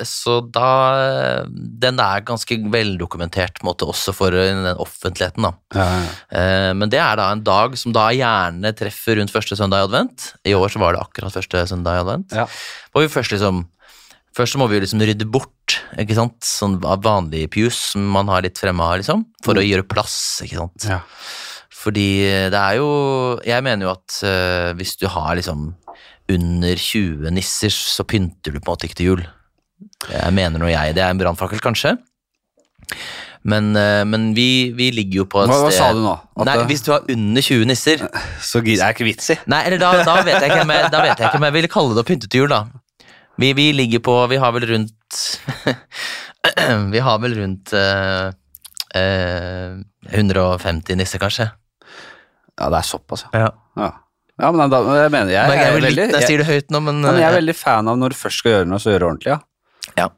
så da Den er ganske veldokumentert på en måte, også for den offentligheten. da. Ja, ja. Eh, Men det er da en dag som da gjerne treffer rundt første søndag i advent. I år så var det akkurat første søndag i advent. Ja. Hvor vi først liksom Først så må vi jo liksom rydde bort ikke sant? sånn vanlig pjus som man har litt fremme av, liksom, for å gjøre plass. ikke sant? Ja. Fordi det er jo Jeg mener jo at uh, hvis du har liksom under 20 nisser, så pynter du på en måte ikke til jul. Jeg mener nå jeg. Det er en brannfakkel, kanskje. Men, eh, men vi, vi ligger jo på et Hva, hva sted sa du nå? Nei, det- Hvis du har under 20 nisser Så gid- det er ikke vits i. Nei, eller da, da, vet jeg ikke om jeg, jeg ikke om jeg ville kalle det å pynte til jul, da. Vi, vi ligger på Vi har vel rundt [CLEARS THROAT] Vi har vel rundt eh, eh, 150 nisser, kanskje. Ja, det er såpass, ja. Ja. ja. Men da, jeg mener jeg, jeg, er er litt, veldig, jeg sier det høyt nå, men, ja, men jeg er eh, veldig fan av når du først skal gjøre noe, så gjøre det ordentlig, ja. Ja.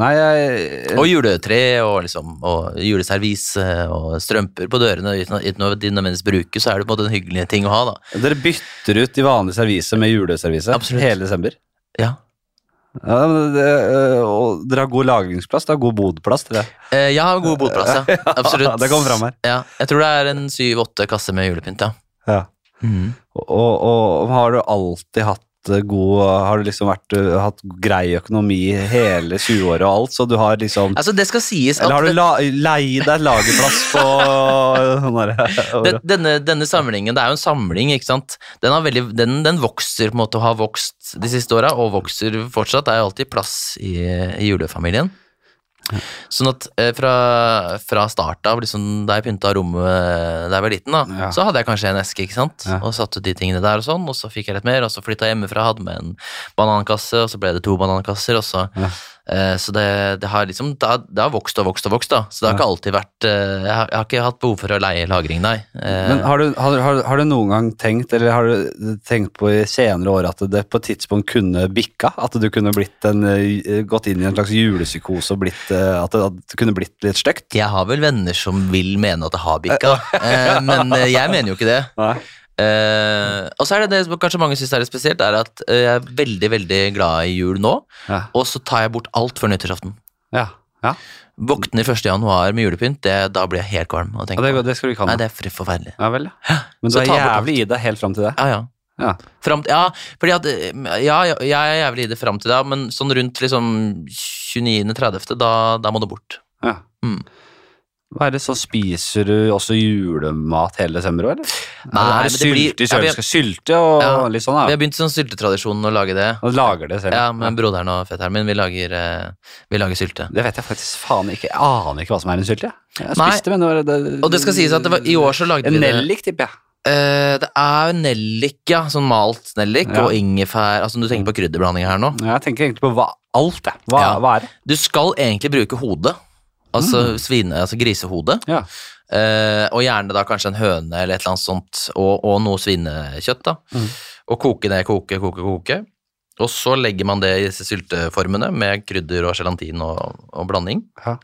Nei, jeg Og juletre og, liksom, og juleservise og strømper på dørene uten, noe de nødvendigvis bruker, så er det på en måte en hyggelig ting å ha, da. Dere bytter ut de vanlige servise med juleservise hele desember. Ja. Ja, det, øh, og dere har god lagringsplass, dere har god bodplass. Dere. Eh, jeg har god bodplass, [LAUGHS] ja. Absolutt. det kommer fram her. Ja, jeg tror det er en syv-åtte kasser med julepynt, ja. Ja. Og, og, og har du alltid hatt god Har du liksom vært, øh, hatt grei økonomi hele 20-året og alt, så du har liksom Altså, det skal sies at Eller har du la, leid deg lagerplass på [LAUGHS] sånn derre Den- denne, denne samlingen, det er jo en samling, ikke sant. Den, har veldig, den, den vokser på en måte og har vokst de siste åra, og vokser fortsatt. Det er jo alltid plass i, i julefamilien. Sånn at eh, fra, fra start av, liksom, da jeg pynta rommet da jeg var liten, da, Ja. så hadde jeg kanskje en eske, ikke sant, Ja. og satte ut de tingene der og sånn, og så fikk jeg litt mer, og så flytta jeg hjemmefra, hadde med en banankasse, og så ble det to banankasser, og så Ja. eh, Så det, det har liksom det har, det har vokst og vokst og vokst, da. Så det har Ja. ikke alltid vært eh, jeg har, jeg har ikke hatt behov for å leie lagring, nei. Eh, Men har du, har, har, du noen gang tenkt, eller har du tenkt på i senere år at det på et tidspunkt kunne bikka? At du kunne blitt en, gått inn i en slags julepsykose og blitt, at, det, at det kunne blitt litt stygt? Jeg har vel venner som vil mene at det har bikka, eh, men eh, jeg mener jo ikke det. Nei. Eh, og så er det det som kanskje mange syns er litt spesielt, er at eh, jeg er veldig veldig glad i jul nå, Ja. og så tar jeg bort alt før nyttårsaften. Ja. ja. Våkner 1. januar med julepynt, det, da blir jeg helt kvalm. Og ja det, det. skal du ikke ha Nei, det er forferdelig. Ja vel, ja. Men du er jævlig i det helt fram til det. Ja, ja. Ja. Frem, ja, fordi at eh, Ja, ja, jeg er jævlig i det fram til det, men sånn rundt liksom 29.30., da, da må det bort. Ja. Mm. Hva er det, så Spiser du også julemat hele desember òg, eller? Nei, er det men det blir- sylte i kjøleskapet? Sylte og Ja. litt sånn, Ja. Vi har begynt sånn syltetradisjonen å lage det. Og lager det selv. Ja, med broderen og fetteren min. Vi lager, eh, vi lager sylte. Det vet jeg faktisk faen ikke. Jeg aner ikke hva som er en sylte. Jeg, jeg Nei. spiste men det, det, Og det skal sies at det var, i år så lagde vi det nellik, tipper jeg. Uh, Det er nellik, ja. Sånn malt nellik Ja. og ingefær. Altså Du tenker på krydderblanding her nå. Ja, Jeg tenker egentlig på hva, alt, jeg. Hva, Ja. hva er det? Du skal egentlig bruke hodet. Altså Mm. svine, altså grisehode. Ja. Eh, og gjerne da kanskje en høne eller et eller annet sånt, og, og noe svinekjøtt. da. Mm. Og koke det, koke, koke, koke. Og så legger man det i disse sylteformene med krydder og gelatin og, og blanding.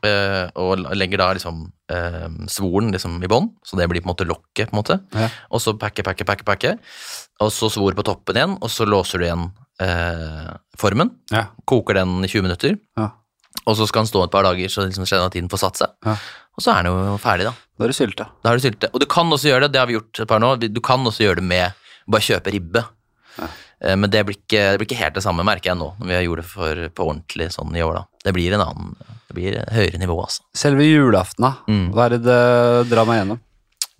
Eh, og legger da liksom eh, svoren liksom i bånn, så det blir på en måte lokket. på en måte. Ja. Og så pakke, pakke, pakke, pakke. Og så svor på toppen igjen, og så låser du igjen eh, formen. Ja. Koker den i 20 minutter. Ja. Og så skal han stå et par dager, så liksom tiden får satt seg. Ja. Og så er han jo ferdig, da. Da er det sylte. Da har du sylte. Og du kan også gjøre det, det har vi gjort et par nå, du kan også gjøre det med bare kjøpe ribbe. Ja. Men det blir, ikke, det blir ikke helt det samme, merker jeg nå, når vi har gjort det for, på ordentlig sånn i år, da. Det blir en annen, det blir høyere nivå, altså. Selve julaften, da. Mm. Hva er det det drar meg gjennom?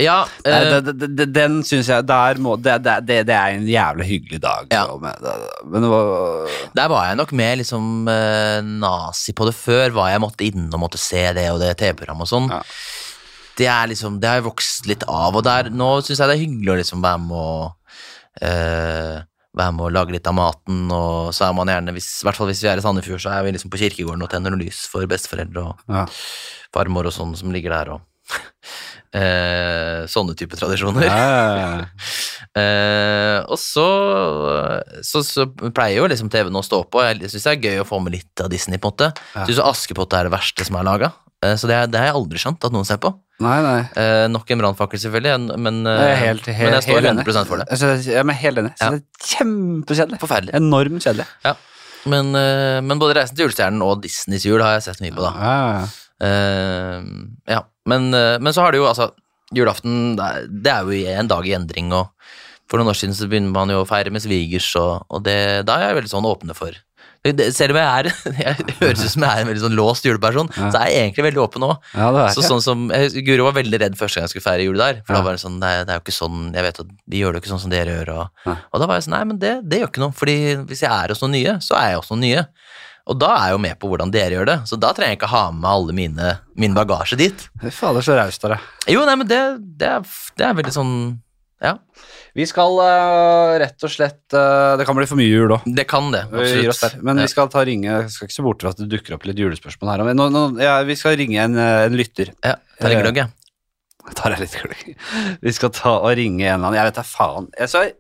Ja, eh, det, det, det, den syns jeg må, det, er en jævlig hyggelig dag. Ja. med- Men det var der var jeg nok mer liksom eh, nazi på det før, hva jeg måtte inn og måtte se det og det TV-programmet og sånn. Ja. Det er liksom, det har jeg vokst litt av, og der, nå syns jeg det er hyggelig å liksom være med å uh, være med å lage litt av maten, og så er man gjerne, hvis, i hvert fall hvis vi er i Sandefjord, så er vi liksom på kirkegården og tenner noe lys for besteforeldre og ja. farmor og sånn som ligger der, og eh, sånne type tradisjoner. Ja, [LAUGHS] Eh, og så, så, så pleier jo liksom TV-en å stå på. Jeg syns det er gøy å få med litt av Disney. på en måte. Ja. Syns Askepott er det verste som er laga. Eh, så det, er- det har jeg aldri skjønt at noen ser på. Nei, nei. Eh, nok en brannfakkel, selvfølgelig, en- men, eh, helt, helt, men jeg står helt enig. 100 for det. Jeg synes- Jeg er helt enig. Ja. Det er kjempekjedelig. Forferdelig. Enormt kjedelig. Men, eh, men både Reisen til julestjernen og Disneys jul har jeg sett mye på, da. Ja, ja, ja. Ja, men, eh, men så har det jo altså Julaften, det er, jo en dag i endring, og for noen år siden så begynner man jo å feire med svigers, og, og det, da er jeg veldig sånn åpne for det, selv om jeg er [LAUGHS] Jeg høres ut som jeg er en veldig sånn låst juleperson, Ja. så er jeg egentlig veldig åpen òg. ja, Så sånn som, jeg, Guro var veldig redd første gang jeg skulle feire jul der. For Ja. da var det sånn, det er, det er jo ikke sånn, jeg vet at vi gjør det jo ikke sånn som dere gjør. Og, og da var jeg sånn, nei, men det, det gjør ikke noe. Fordi hvis jeg er hos noen nye, så er jeg hos noen nye. Og da er jeg jo med på hvordan dere gjør det. Så da trenger jeg ikke ha med alle mine, min bagasje dit. Fader, så raust av deg. Jo, nei, men det, det, er, det er veldig sånn, ja. Vi skal uh, rett og slett uh, Det kan bli for mye jul òg. Det kan det, Vi oss der. Men Ja. vi skal ta ringe Jeg skal ikke se bort fra at det dukker opp litt julespørsmål her. Nå, nå, ja, vi skal ringe en, eh, en lytter. Ja, ta en gløgg, jeg. Tar jeg litt gløgg. Vi skal ta og ringe en eller annen Jeg vet da faen. Jeg, jeg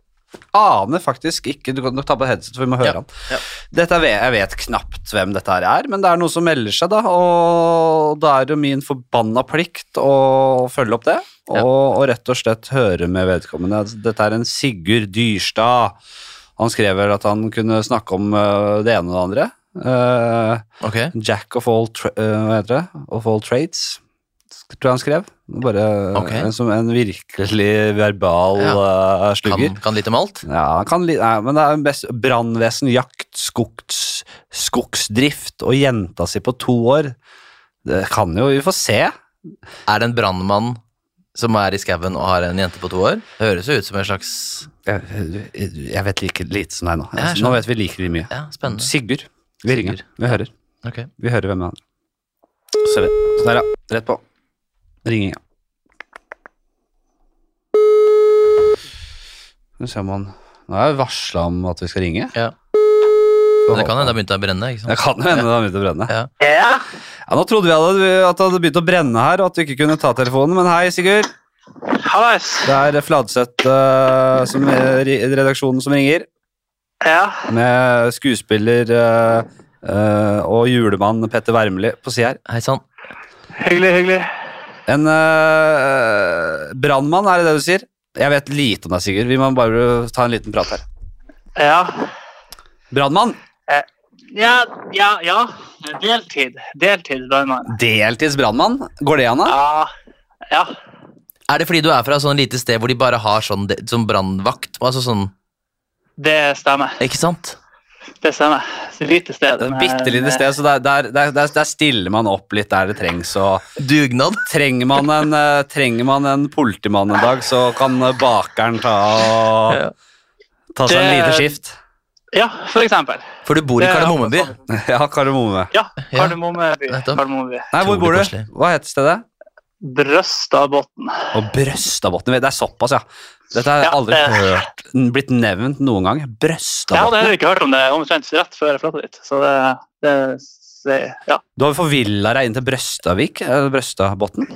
aner faktisk ikke Du kan nok ta på headset, for vi må høre Ja, han. ja. Dette er, jeg vet knapt hvem dette her er, men det er noe som melder seg, da. Og da er det min forbanna plikt å følge opp det. Og, Ja. og rett og slett høre med vedkommende. Dette er en Sigurd Dyrstad. Han skrev vel at han kunne snakke om øh, det ene og det andre. Uh, okay. Jack of all, tra uh, hva heter det? Of all trades, tror jeg han skrev. Bare okay. en, som en virkelig verbal uh, slugger. kan, kan litt om alt. Ja, kan litt, nei, men det er best brannvesen, jakt, skogs, skogsdrift og jenta si på to år. Det kan jo vi får se. Er det en brannmann som er i skauen og har en jente på to år? Det høres jo ut som en slags Jeg, jeg vet like lite som deg nå. Ja, nå vet vi like mye. Ja, spennende. Sigurd. Vi ringer. Vi hører. Okay. Vi hører hvem han er. Så det- så der, ja. Rett på. Ringing, Nå ser vi han Nå er jeg varsla om at vi skal ringe. Ja. Men det kan hende det har begynt å brenne, ikke Det kan hende det har begynt å brenne. Ja. Ja, Nå trodde vi at det hadde begynt å brenne her, og at du ikke kunne ta telefonen, men hei, Sigurd. Hallais. Det er Fladseth uh, som er i redaksjonen som ringer, Ja. med skuespiller uh, uh, og julemann Petter Wermli på sida her. Hei sann. Hyggelig, hyggelig. En uh, brannmann, er det det du sier? Jeg vet lite om deg, Sigurd. Vi må bare ta en liten prat her. Ja. Brannmann. Ja, ja, ja. Deltid. Deltid brannmann. Deltids brannmann. Går det an, da? Ja. Ja. Er det fordi du er fra et sånn lite sted hvor de bare har sånn, sånn brannvakt? Altså sånn, Det stemmer. ikke sant? Det stemmer. Et lite sted. Det er et bitte lite sted, så der, der, der, der, stiller man opp litt der det trengs. Og Dugnad? trenger man en, eh, trenger man en politimann en dag, så kan eh, bakeren ta, og, ta seg en lite skift. Ja, for eksempel. For du bor i Kardemommeby? [LAUGHS] Ja, Kardemomme. Ja, Kardemommeby. Ja, Kardemommeby. Nei, hvor bor du? Hva heter stedet? Brøstadbotn. Og Brøstadbotn. Det er såpass, ja. Dette har jeg Ja, aldri det- hørt blitt nevnt noen gang. Jeg hadde har heller ikke hørt om det omtrent rett før jeg flytta dit. Så det, det, det Ja. Du har forvilla deg inn til Brøstavik? Brøstabotn?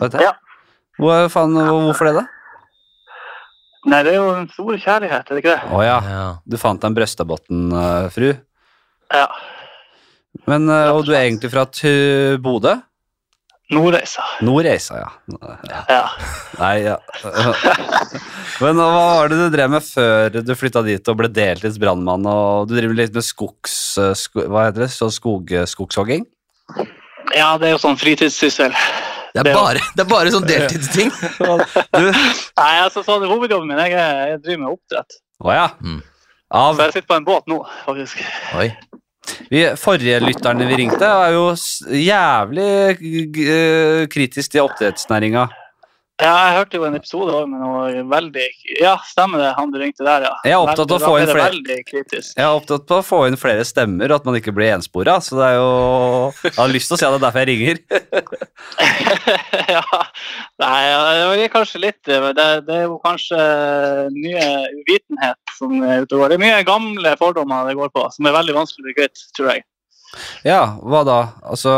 Vet du? Ja. Hvor, faen, hvorfor det, da? Nei, det er jo en stor kjærlighet, er det ikke det? Å ja, Ja. du fant deg en Brøstabotn-fru? Ja. Men, eh, og du er egentlig fra Bodø? Nordreisa. Nordreisa, ja. Ja. Nei, ja. [LAUGHS] Men hva var det du drev med før du flytta dit og ble deltids brannmann? Og du driver litt med skogs... Sko, hva heter det? Så skog, skogshogging? ja, det er jo sånn fritidssyssel. Det, er Det- bare, det er bare sånn deltidsting. Du [LAUGHS] Nei, altså sånn hovedjobben min, jeg, jeg driver med oppdrett. Å ja. Mm. Av Så jeg sitter på en båt nå, faktisk. Oi. Vi, Forrige lytterne vi ringte, er jo jævlig g- kritisk til oppdrettsnæringa. Ja, jeg hørte jo en episode også med noe veldig Ja, stemmer det, han du ringte der, ja. Jeg er opptatt av å få inn flere- Jeg er opptatt på å få inn flere stemmer, og at man ikke blir enspora. Så det er jo Jeg har lyst til å si at det er derfor jeg ringer. [LAUGHS] ja. Nei, det er kanskje litt det, det er jo kanskje mye uvitenhet som er ute og går. Det er mye gamle fordommer det går på, som er veldig vanskelig å bli kvitt, tror jeg. Ja, hva da? Altså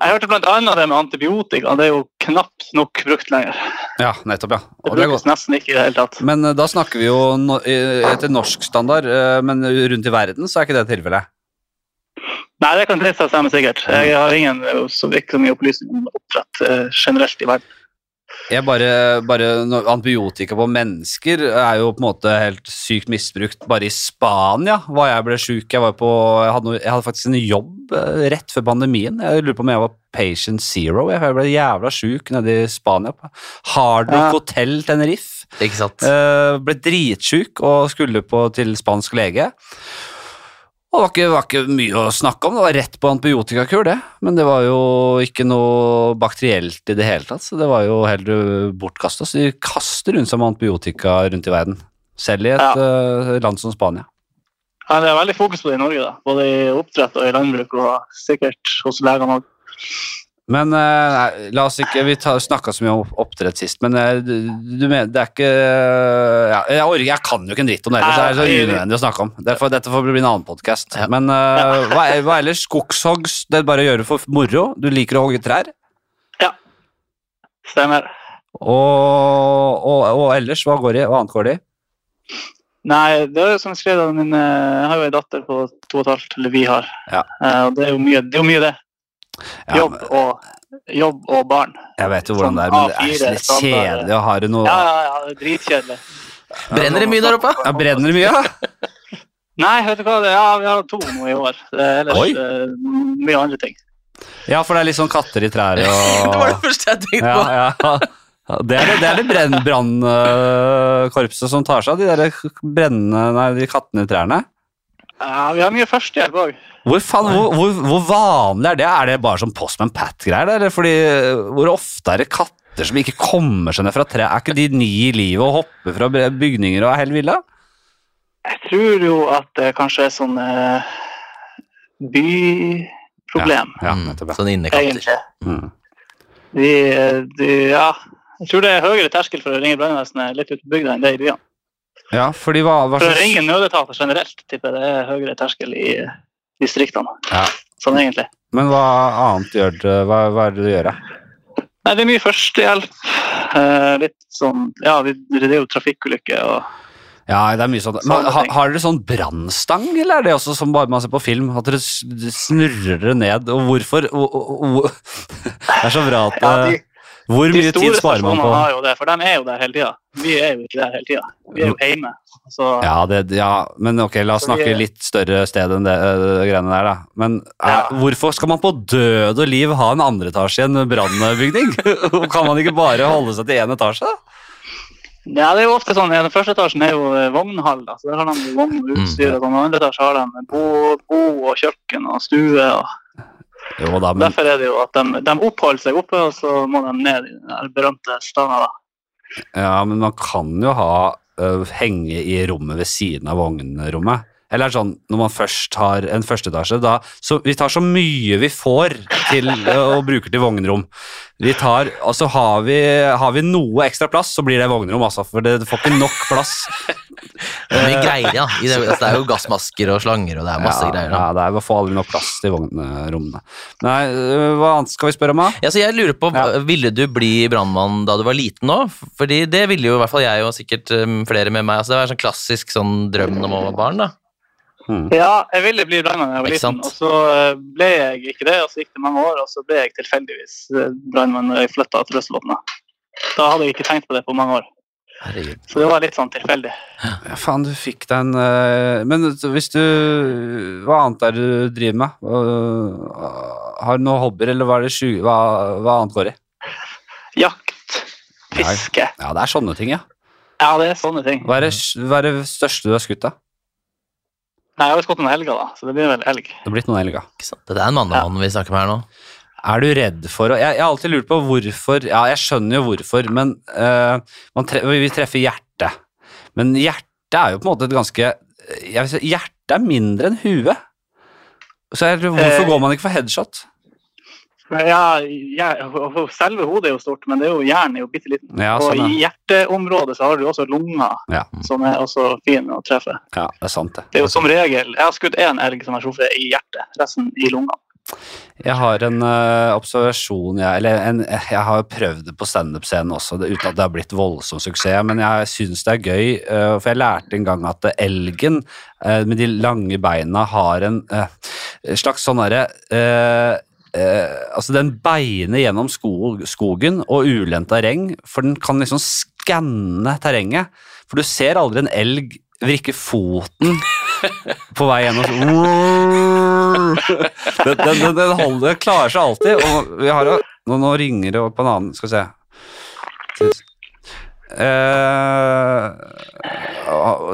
Jeg hørte annet det med antibiotika. Det er jo knapt [LAUGHS] nok brukt lenger. Ja, nettopp, ja. Og det brukes det nesten ikke i det hele tatt. Men eh, da snakker vi jo no eh, etter norsk standard, eh, men rundt i verden så er ikke det tilfellet. Nei, det kan det stemme sikkert. Jeg har ingen så ikke mye opplysninger om oppdrett eh, generelt i verden. Jeg bare, bare Antibiotika på mennesker er jo på en måte helt sykt misbrukt. Bare i Spania var jeg ble sjuk. Jeg, jeg, hadde noe- jeg hadde faktisk en jobb eh, rett før pandemien. Jeg lurer på om jeg var patient zero. Jeg ble jævla sjuk nede i Spania. Hard Rock Ja. Hotel Tenerife. Ikke sant? Uh, ble dritsjuk og skulle på, til spansk lege. Og det var, ikke, var ikke mye å snakke om, det var rett på antibiotikakur, det. Men det var jo ikke noe bakterielt i det hele tatt, så det var jo heller bortkasta. Så de kaster rundt seg med antibiotika rundt i verden, selv i et eh, land som Spania. Ja, det er veldig fokus på det i Norge, da. både i oppdrett og i landbruk, og sikkert hos legene òg. Men eh, nei, la oss ikke Vi snakka så mye om oppdrett sist, men eh, du, du mener det er ikke ja, jeg, jeg kan jo ikke en dritt om det så det er så unødvendig å snakke om. Derfor, dette får bli en annen podkast. Ja. Men uh, hva, hva ellers? Skogshogst? det er bare å gjøre for moro? Du liker å hogge trær? Ja. Stemmer. Og, og, og ellers, hva, går i, hva annet går det i? Nei, det er jo som jeg skrev, min, jeg har jo ei datter på to og et halvt, eller vi har. Ja. Uh, det er jo mye det. Er jo mye det. Ja, Jobb, og, jobb og barn. Jeg vet jo hvordan det er, men det er så litt kjedelig å ha det noe Ja, ja, ja, det er dritkjedelig. Brenner det mye der oppe? Ja, Brenner det mye? Ja? [LAUGHS] Nei, vet du hva, ja, vi har to nå i år. Er ellers Oi. eh, mye andre ting. ja, for det er litt sånn katter i trær [LAUGHS] Det var det første jeg tenkte på. ja. Ja, Det er det, det, er det brannkorpset som tar seg av de der brennende Nei, de kattene i trærne. Ja, vi har mye førstehjelp òg. Hvor, hvor, hvor, hvor vanlig er det? Er det bare sånn Postman Pat-greier? Eller fordi Hvor ofte er det katter som ikke kommer seg ned fra tre? Er ikke de nye i livet og hopper fra bygninger og er helt ville? Jeg tror jo at det kanskje er sånn eh, byproblem, Ja, ja. sånn innekatter. Mm. De, de, ja, jeg tror det er høyere terskel for å ringe brannvesenet litt ute på bygda enn det i byene. Ja, fordi hva, hva For ingen nødetater generelt tipper det er høyere terskel i distriktene. Ja. Sånn egentlig. Men hva annet gjør du? Hva, hva er det du gjør? da? Nei, det er mye førstehjelp. Eh, litt sånn Ja, vi- det er jo trafikkulykker og Ja, det er mye sånn. Men, ha, har dere sånn brannstang, eller er det også som bare man ser på film? At dere snurrer det ned, og hvorfor? Og, og, og, [LAUGHS] det er så bra at Ja, eh, de, Hvor De mye tid sparer man på? stasjonene på har jo det, for de er jo der hele tida. Vi er jo ikke der hele tida. Vi er jo hjemme. Så ja, det, ja, men ok, la oss vi- snakke litt større sted enn det øh, greiene der, da. Men eh, Ja. hvorfor skal man på død og liv ha en andre etasje i en brannbygning? [LAUGHS] kan man ikke bare holde seg til én etasje? Ja, det er jo ofte sånn, Den første etasjen er jo eh, vognhall. da, så Der har de vogn og utstyr. og sånn, og andre etasjen har de bo, bo og kjøkken og stue. og Jo da, men Derfor er det jo at de, de oppholder seg oppe, og så må de ned i den berømte stanga. Ja, men man kan jo ha uh, henge i rommet ved siden av vognrommet. Eller er sånn, når man først har en førsteetasje, da så Vi tar så mye vi får til øh, og bruker til vognrom. Vi tar, altså har vi, har vi noe ekstra plass, så blir det vognrom, altså. For det, det får ikke nok plass. [LAUGHS] Det er greier, ja. I det, altså, det er jo gassmasker og slanger, og det er masse ja, greier. Da. Ja, det er, å få aldri nok plass til vognrommene. Nei, øh, hva annet skal vi spørre om, da? Ja, jeg lurer på, Ja. Ville du bli brannmann da du var liten òg? Fordi det ville jo i hvert fall jeg og sikkert um, flere med meg. Altså, det var en sånn klassisk sånn drøm når man var barn. da. Hmm. Ja, jeg ville bli brannmann da jeg var liten, og så eh, ble jeg ikke det. og Så gikk det mange år, og så ble jeg tilfeldigvis eh, brannmann da jeg flytta til Østfoldvåpenet. Da hadde jeg ikke tenkt på det på mange år, Herregud. så det var litt sånn tilfeldig. Ja, faen, du fikk deg en øh, Men hvis du Hva annet er det du driver med? Har du noen hobbyer, eller hva, er det sju, hva, hva annet går i? Jakt, fiske. Ja, det er sånne ting, ja. Ja, det er sånne ting. Hva er det, hva er det største du har skutt, da? Nei, Jeg har jo gått noen helger, da, så det blir vel elg. Det har blitt noen elger. Ikke sant? Det er en mannemann vi snakker med her nå. Er du redd for å jeg, jeg har alltid lurt på hvorfor Ja, jeg skjønner jo hvorfor, men uh, man tre, vi treffer hjertet. Men hjertet er jo på en måte et ganske jeg vil si, Hjertet er mindre enn huet. Så jeg, hvorfor Eh, går man ikke for headshot? Ja, ja, Selve hodet er jo stort, men det er jo hjernen er jo bitte liten. Ja, og sånn, i hjerteområdet så har du også lunger, Ja. som er også fin å treffe. ja, det er sant, det. Det er jo som regel Jeg har skutt én elg som har truffet i hjertet, resten i lungene. Jeg har en uh, observasjon jeg, Eller en, jeg har prøvd det på standup-scenen også, det, uten at det har blitt voldsom suksess. Men jeg syns det er gøy, Uh, for jeg lærte en gang at elgen uh, med de lange beina har en slags sånn derre øh, altså Den beiner gjennom skog, skogen og ulendt terreng, for den kan liksom skanne terrenget. For du ser aldri en elg vrikke foten [LAUGHS] på vei gjennom den, den, den, den holder, klarer seg alltid. Og vi har jo Nå, nå ringer det på en annen Skal vi se. Eh,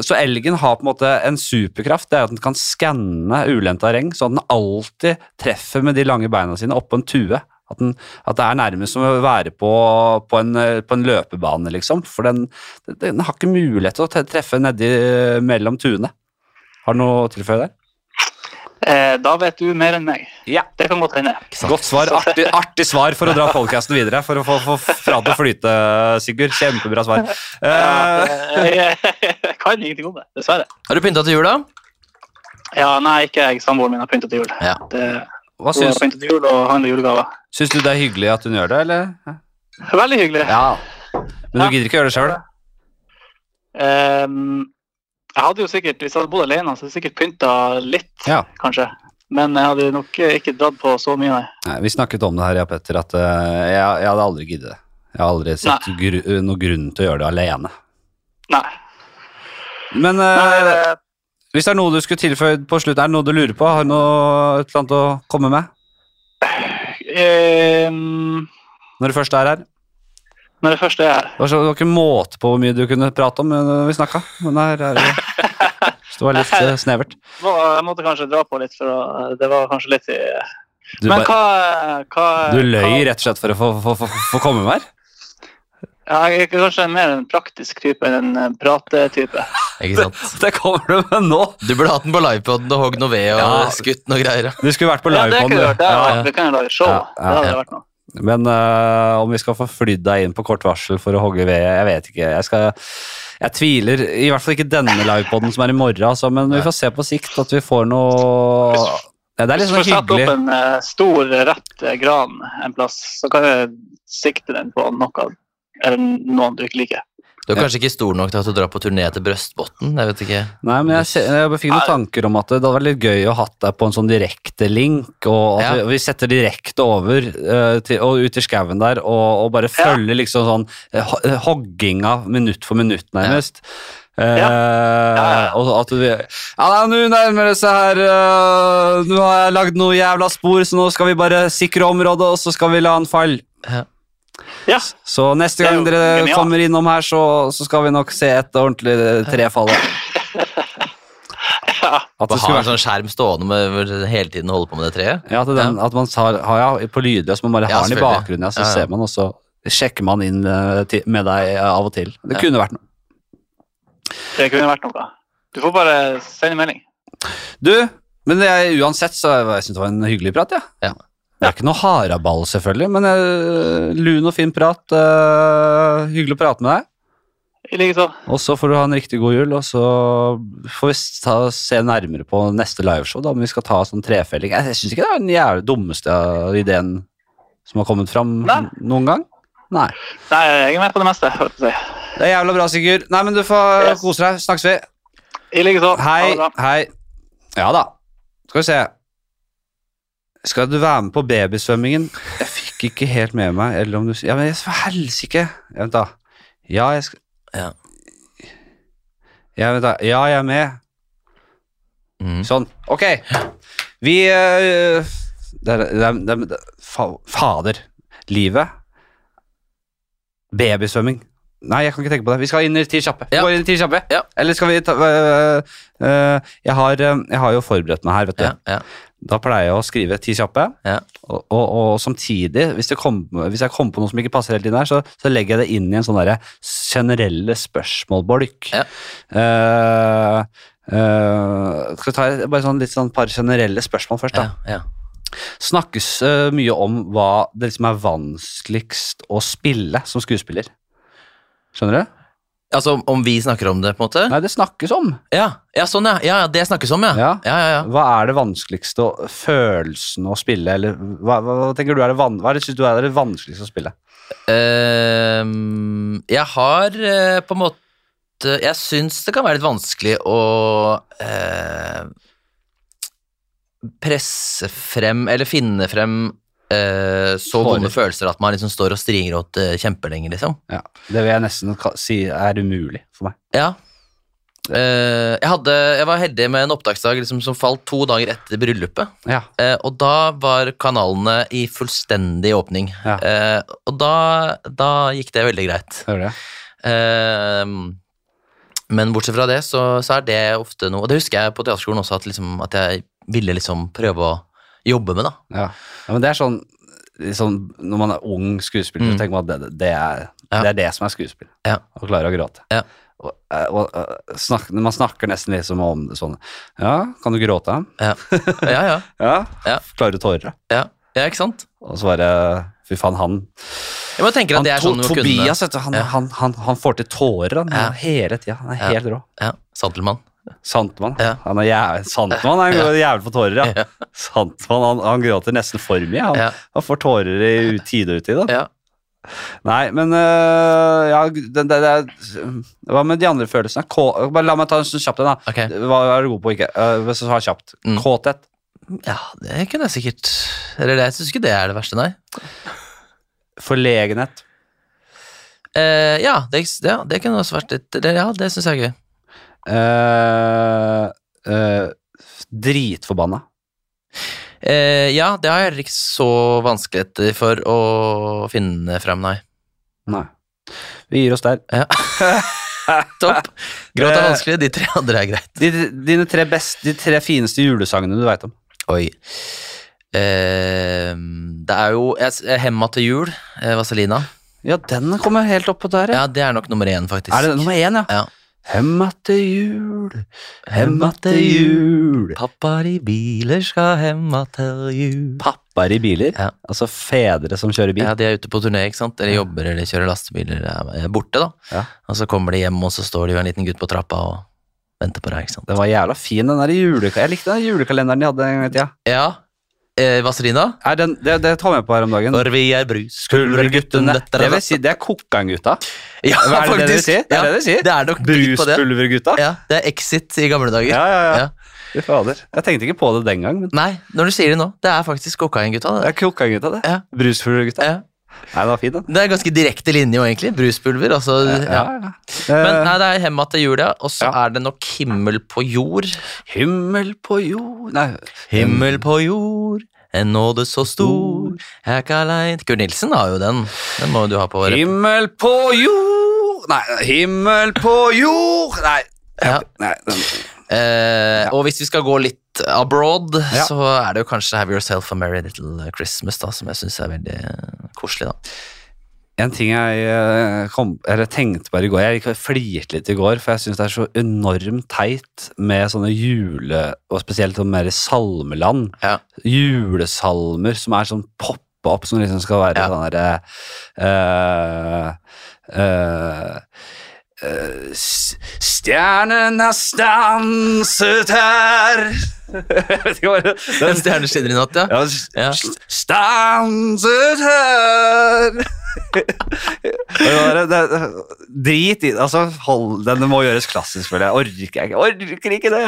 så elgen har på en måte en superkraft. Det er at den kan skanne ulendt terreng, så at den alltid treffer med de lange beina sine oppå en tue. At, den, at det er nærmest som å være på, på, en, på en løpebane, liksom. For den, den har ikke mulighet til å treffe nedi mellom tuene. Har du noe å tilføye der? Eh, da vet du mer enn meg. Ja. Det kan godt hende. Godt svar. Artig, artig svar for å dra podcasten videre. For å få, få pratet og flyte, Sigurd. Kjempebra svar. Eh, jeg, [LAUGHS] jeg kan ingenting om det, dessverre. Har du pynta til jul, da? Ja, Nei, ikke jeg. Samboeren min har pynta til jul. Ja. Det, hva hun har syns, pyntet til jul og handler julegaver. syns du det er hyggelig at hun gjør det, eller? Veldig hyggelig. Ja. Men du Ja. gidder ikke å gjøre det sjøl? Ehm, jeg hadde jo sikkert, Hvis jeg hadde bodd alene, så hadde jeg sikkert pynta litt, Ja. kanskje. Men jeg hadde nok eh, ikke dratt på så mye, nei. Vi snakket om det her, ja, Petter, at uh, jeg, jeg hadde aldri giddet det. Jeg har aldri sett gru, noen grunn til å gjøre det alene. Nei. Men uh, nei eh, hvis det er noe du skulle tilføyd på slutt, er det noe du lurer på? Har du noe et eller annet å komme med? Um... Når du først er her? Når det første er Det var, så, det var ikke måte på hvor mye du kunne prate om når vi snakka. Men her er det [LAUGHS] Så det var litt eh, snevert. Jeg måtte kanskje dra på litt, for det var kanskje litt i Du, Men hva, hva du løy hva- rett og slett for å få, få, få, få komme med her? Ja, jeg er kanskje mer en praktisk type enn en eh, pratetype. [LAUGHS] Ikke sant? [LAUGHS] Det kommer du med nå! Du burde hatt den på livepoden og hogd noe ved og Ja. skutt noe greier. Du skulle vært på Ja, det kunne jeg. Det, Ja, ja, det kan jeg lage show. Ja, ja, det hadde ja. vært noe. Men eh, om vi skal få flydd deg inn på kort varsel for å hogge ved, jeg vet ikke. Jeg, skal, jeg tviler. I hvert fall ikke denne livepoden som er i morgen, altså, men vi får se på sikt at vi får noe ja, Det er litt Hvis du får satt opp en uh, stor, rett eh, gran en plass, så kan vi sikte den på noe eller noen du ikke liker. Du er kanskje ikke stor nok til at du drar på turné til Brøstbotn? Jeg vet ikke. Nei, men jeg, jeg fikk noen tanker om at det hadde vært litt gøy å hatt deg på en sånn direkte link, og at Ja. vi, vi setter direkte over uh, til, og ut i skauen der, og, og bare følger liksom sånn eh, eh, hogginga minutt for minutt, nærmest. Ja. ja. Og at du Ja, nå nærmer det seg her Nå har jeg lagd noe jævla spor, så nå skal vi bare sikre området, og så skal vi la han falle. Ja. Så neste gang dere genial. kommer innom her, så, så skal vi nok se et ordentlig trefall. [LAUGHS] ja. At det skulle være vært sånn skjerm stående med, hele tiden holde på med det treet? Ja, at, den, at man tar, har ja, på lydløs, man bare Ja, har den i bakgrunnen, ja, så Ja, ja. ser man, og så sjekker man inn eh, med deg eh, av og til. Det Ja. kunne vært noe. Det kunne vært noe. Du får bare sende melding. Du, men det er, uansett så jeg det var en hyggelig prat, ja. Ja. Det er ikke noe haraball, selvfølgelig, men uh, lun og fin prat. Uh, hyggelig å prate med deg. I like så. Og så får du ha en riktig god jul, og så får vi ta, se nærmere på neste liveshow, da, om vi skal ta sånn trefelling. Jeg, jeg syns ikke det er den jævlig dummeste ideen som har kommet fram Nei. noen gang. Nei. Nei, jeg er med på det meste. si. Det er jævla bra, Sigurd. Nei, men du får Yes. kose deg. Snakkes vi. I like så. Ha Hei. Hei. Ja da. Skal vi se. Skal du være med på babysvømmingen? Jeg fikk ikke helt med meg, eller om du Ja, men jeg for helsike. Vent, da. Ja, jeg skal Ja. Ja, vent, da. Ja, jeg er med. Mm. Sånn. Ok. Vi eh, det det det det er, fa, Fader. Livet. Babysvømming. Nei, jeg kan ikke tenke på det. Vi skal inn i ti kjappe. Ja. inn i ti kjappe. Ja. Eller skal vi ta øh, øh, jeg, har, øh, jeg har jo forberedt meg her, vet du. Ja, ja. Da pleier jeg å skrive ti kjappe. Ja. Og, og, og samtidig, hvis, det kom, hvis jeg kommer på noe som ikke passer helt inn her, så, så legger jeg det inn i en sånn derre generelle spørsmålbolk. Ja. Uh, uh, skal vi ta bare sånn, litt sånn par generelle spørsmål først, da ja, ja. snakkes uh, mye om hva det liksom er vanskeligst å spille som skuespiller. Skjønner du? Altså om vi snakker om det, på en måte? Nei, det snakkes om. Ja, ja sånn, ja. ja. Det snakkes om, ja. Ja. ja, ja, ja. Hva er det vanskeligste følelsen å spille, eller hva, hva tenker du er det, van, hva er det, synes du er det vanskeligste å spille? Uh, jeg har uh, på en måte Jeg syns det kan være litt vanskelig å uh, presse frem, eller finne frem eh, så vonde følelser at man liksom står og strigråter kjempelenge, liksom. Ja, Det vil jeg nesten si er umulig for meg. Ja. Uh, jeg, hadde, jeg var heldig med en opptaksdag liksom, som falt to dager etter bryllupet. Ja, Uh, og da var kanalene i fullstendig åpning. Ja. Eh, og da, da gikk det veldig greit. det. Eh, men bortsett fra det, så, så er det ofte noe Og det husker jeg på teaterskolen også, at, liksom, at jeg ville liksom prøve å jobbe med, da. Ja. ja, men det er sånn, sånn Når man er ung skuespiller, Mm. så tenker man at det, det, er, det er det som er skuespill. Ja. Å klare å gråte. Ja. Og, og, og, snak, man snakker nesten liksom om det sånn Ja, kan du gråte? Ja, ja, ja. [LAUGHS] Ja. Ja. Klarer du tårer? ja. ja ikke sant? Og så bare Fy faen, han Jeg må tenke at det er han, sånn To- Tobias, kunne han, han, han, han får til tårer han, hele tida. Han er Ja. helt rå. Ja, Santelmann. Santmann. Ja. Han er jæv Santmann er jævel på tårer, ja. Ja. Santmann, han, han gråter nesten for mye. Han, Ja. han får tårer i tide og utide. Ja. Nei, men øh, ja, det, det, det Hva med de andre følelsene? K bare la meg ta en sånn kjapt en, da. Okay. Hva er du god på, ikke? Uh, du har kjapt. Mm. Kåthet. ja, det kunne jeg sikkert Eller jeg syns ikke det er det verste, nei. Forlegenhet. Eh, ja, det, ja, det kunne også vært litt det, Ja, det syns jeg er gøy. Uh, uh, dritforbanna. Eh, ja, det har jeg heller ikke så vanskeligheter for å finne frem, nei. Nei. Vi gir oss der. Ja. [LAUGHS] Topp. Gråt er vanskelig, de tre andre er greit. De, dine tre, best, de tre fineste julesangene du veit om. Oi. Det er jo jeg, Hemma til jul, Vazelina. Ja, den kommer helt opp på der, ja. Ja, det er nok nummer én, faktisk. Er det nummer én, ja? Ja. Hemma til jul, hemma til jul. Pappaer i biler skal hemma til jul. Pappaer i biler, Ja. altså fedre som kjører bil. Ja, de er ute på turné, ikke sant? Eller jobber eller kjører lastebiler. er borte, da. Ja. Og så kommer de hjem, og så står de jo en liten gutt på trappa og venter på deg, ikke sant. Det var jævla fin, den der julekalenderen. Jeg likte den julekalenderen de hadde en gang i tida. Ja, Eh, Vazelina? Den, det, det tar vi med på her om dagen. For vi er bruspulverguttene. Det vil si, det er Kokkangutta. Ja, Hva er det det sier? Det er det de sier. Det er nok litt på det. Bruspulvergutta. Ja, det er Exit i gamle dager. Ja, ja, ja. Ja. Fy fader. Jeg tenkte ikke på det den gang, men Nei, når du sier det nå, det er faktisk Kokaingutta. det Det. er Kokkangutta, det. Ja. Bruspulvergutta. Ja. Nei, det var fint, da. det er ganske direkte linje egentlig. Bruspulver. Altså, ja. Ja, ja. Men Eh, nei, det er Hemma til jul, ja. Og så er det nok Himmel på jord. himmel på jord Nei. Himmel på jord, en nåde så stor, jeg er ikke alein Kurt Nilsen har jo den. Den må du ha på. rep- Himmel på jord Nei, himmel på jord Nei. Ja. Nei den, Eh, Og hvis vi skal gå litt abroad, Ja. så er det jo kanskje Have Yourself a Merry Little Christmas, da, som jeg syns er veldig eh, koselig. da. en ting jeg eh, kom, eller tenkte bare i går Jeg flirte litt i går, for jeg syns det er så enormt teit med sånne jule... Og spesielt sånn mer salmeland. Ja. Julesalmer som er sånn poppa opp, som liksom skal være Ja. sånn derre uh, eh, eh, Eh, stjernen har stanset her [LAUGHS] Den stjerneskinner i natt, ja. ja. Stanset her det, det, drit i det. Altså, hold den. Det må gjøres klassisk, føler jeg. Orker ikke, orker ikke det.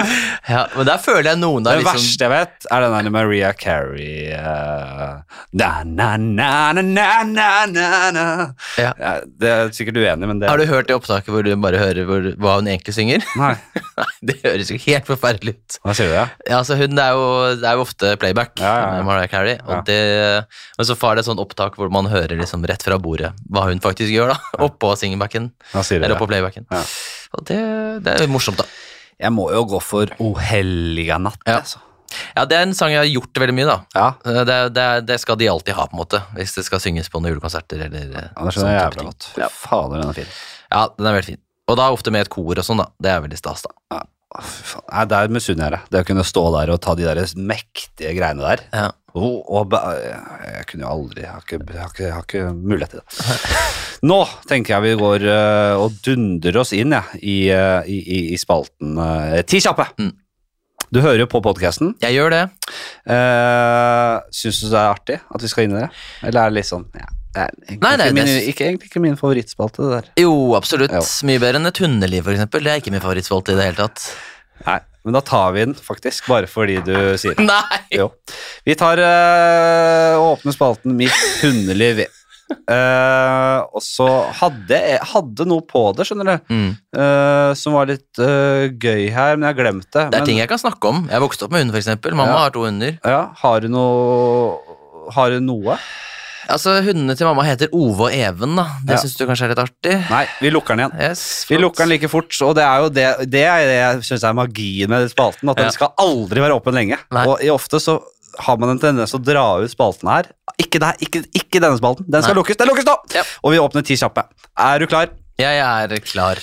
Ja, men der føler jeg noen av Det liksom- verste jeg vet, er den der Maria Carey uh, na, na, na, na, na, na, na. Ja. Ja, det er sikkert uenig, men det Har du hørt det opptaket hvor du bare hører hvor, hva hun egentlig synger? Nei. [LAUGHS] det høres jo helt forferdelig ut. Hva sier du det? Ja, altså, hun er jo, det er jo ofte playback, ja, ja, ja. Eh, Maria Carey. Og, det, eh, og så får det sånn opptak hvor man hører liksom rett fra bordet hva hun faktisk gjør. da, Oppå singlebacken. Eller oppå playbacken. Ja. Og det, det er morsomt, da. Jeg må jo gå for O helliga natt, Ja. altså. Ja, Det er en sang jeg har gjort veldig mye, da. Ja, Eh, Det, det, det skal de alltid ha, på en måte, hvis det skal synges på noen julekonserter. eller eh, ja det skjønner jeg jævlig godt. Fy Ja. fader, den er fin. Ja, den er veldig fin. Og da ofte med et kor og sånn, da. Det er veldig stas, da. Ja. Nei, Der misunner jeg deg. Det å kunne stå der og ta de der mektige greiene der. Ja. Oh, og jeg kunne jo aldri Jeg har ikke, ikke, ikke mulighet til det. Nå tenker jeg vi går uh, og dundrer oss inn ja, i, uh, i, i, spalten uh, Ti kjappe. Mm. Du hører jo på podkasten. Jeg gjør det. Uh, Syns du det er artig at vi skal inn i det? Eller er det litt sånn ja, det er egentlig, Nei, nei, ikke, min, ikke, egentlig ikke min favorittspalte, det der. Jo, absolutt. Jo. Mye bedre enn et hundeliv, eksempel. Det er ikke min favorittspalte i det hele tatt. Nei, men da tar vi den, faktisk. Bare fordi du sier det. Nei! Jo. Vi tar øh, åpne spalten Mitt hundeliv. Uh, og så hadde jeg hadde noe på det, skjønner du, Mm. uh, som var litt uh, gøy her, men jeg har glemt det. Det er men, ting jeg kan snakke om. Jeg vokste opp med hund, eksempel. Mamma Ja. har to hunder. ja, har du noe Har du noe? Altså, Hundene til mamma heter Ove og Even. da Det Ja. syns du kanskje er litt artig? Nei, vi lukker den igjen. Yes, Vi lukker den like fort, og det er jo det, det, er det jeg syns er magien med spalten. At Ja. den skal aldri være åpen lenge. Nei. Og ofte så har man en tendens til å dra ut spalten her. Ikke, der, ikke, ikke denne spalten. Den skal Nei. lukkes. Den lukkes nå! Ja. Og vi åpner ti kjappe. Er du klar? Jeg er klar.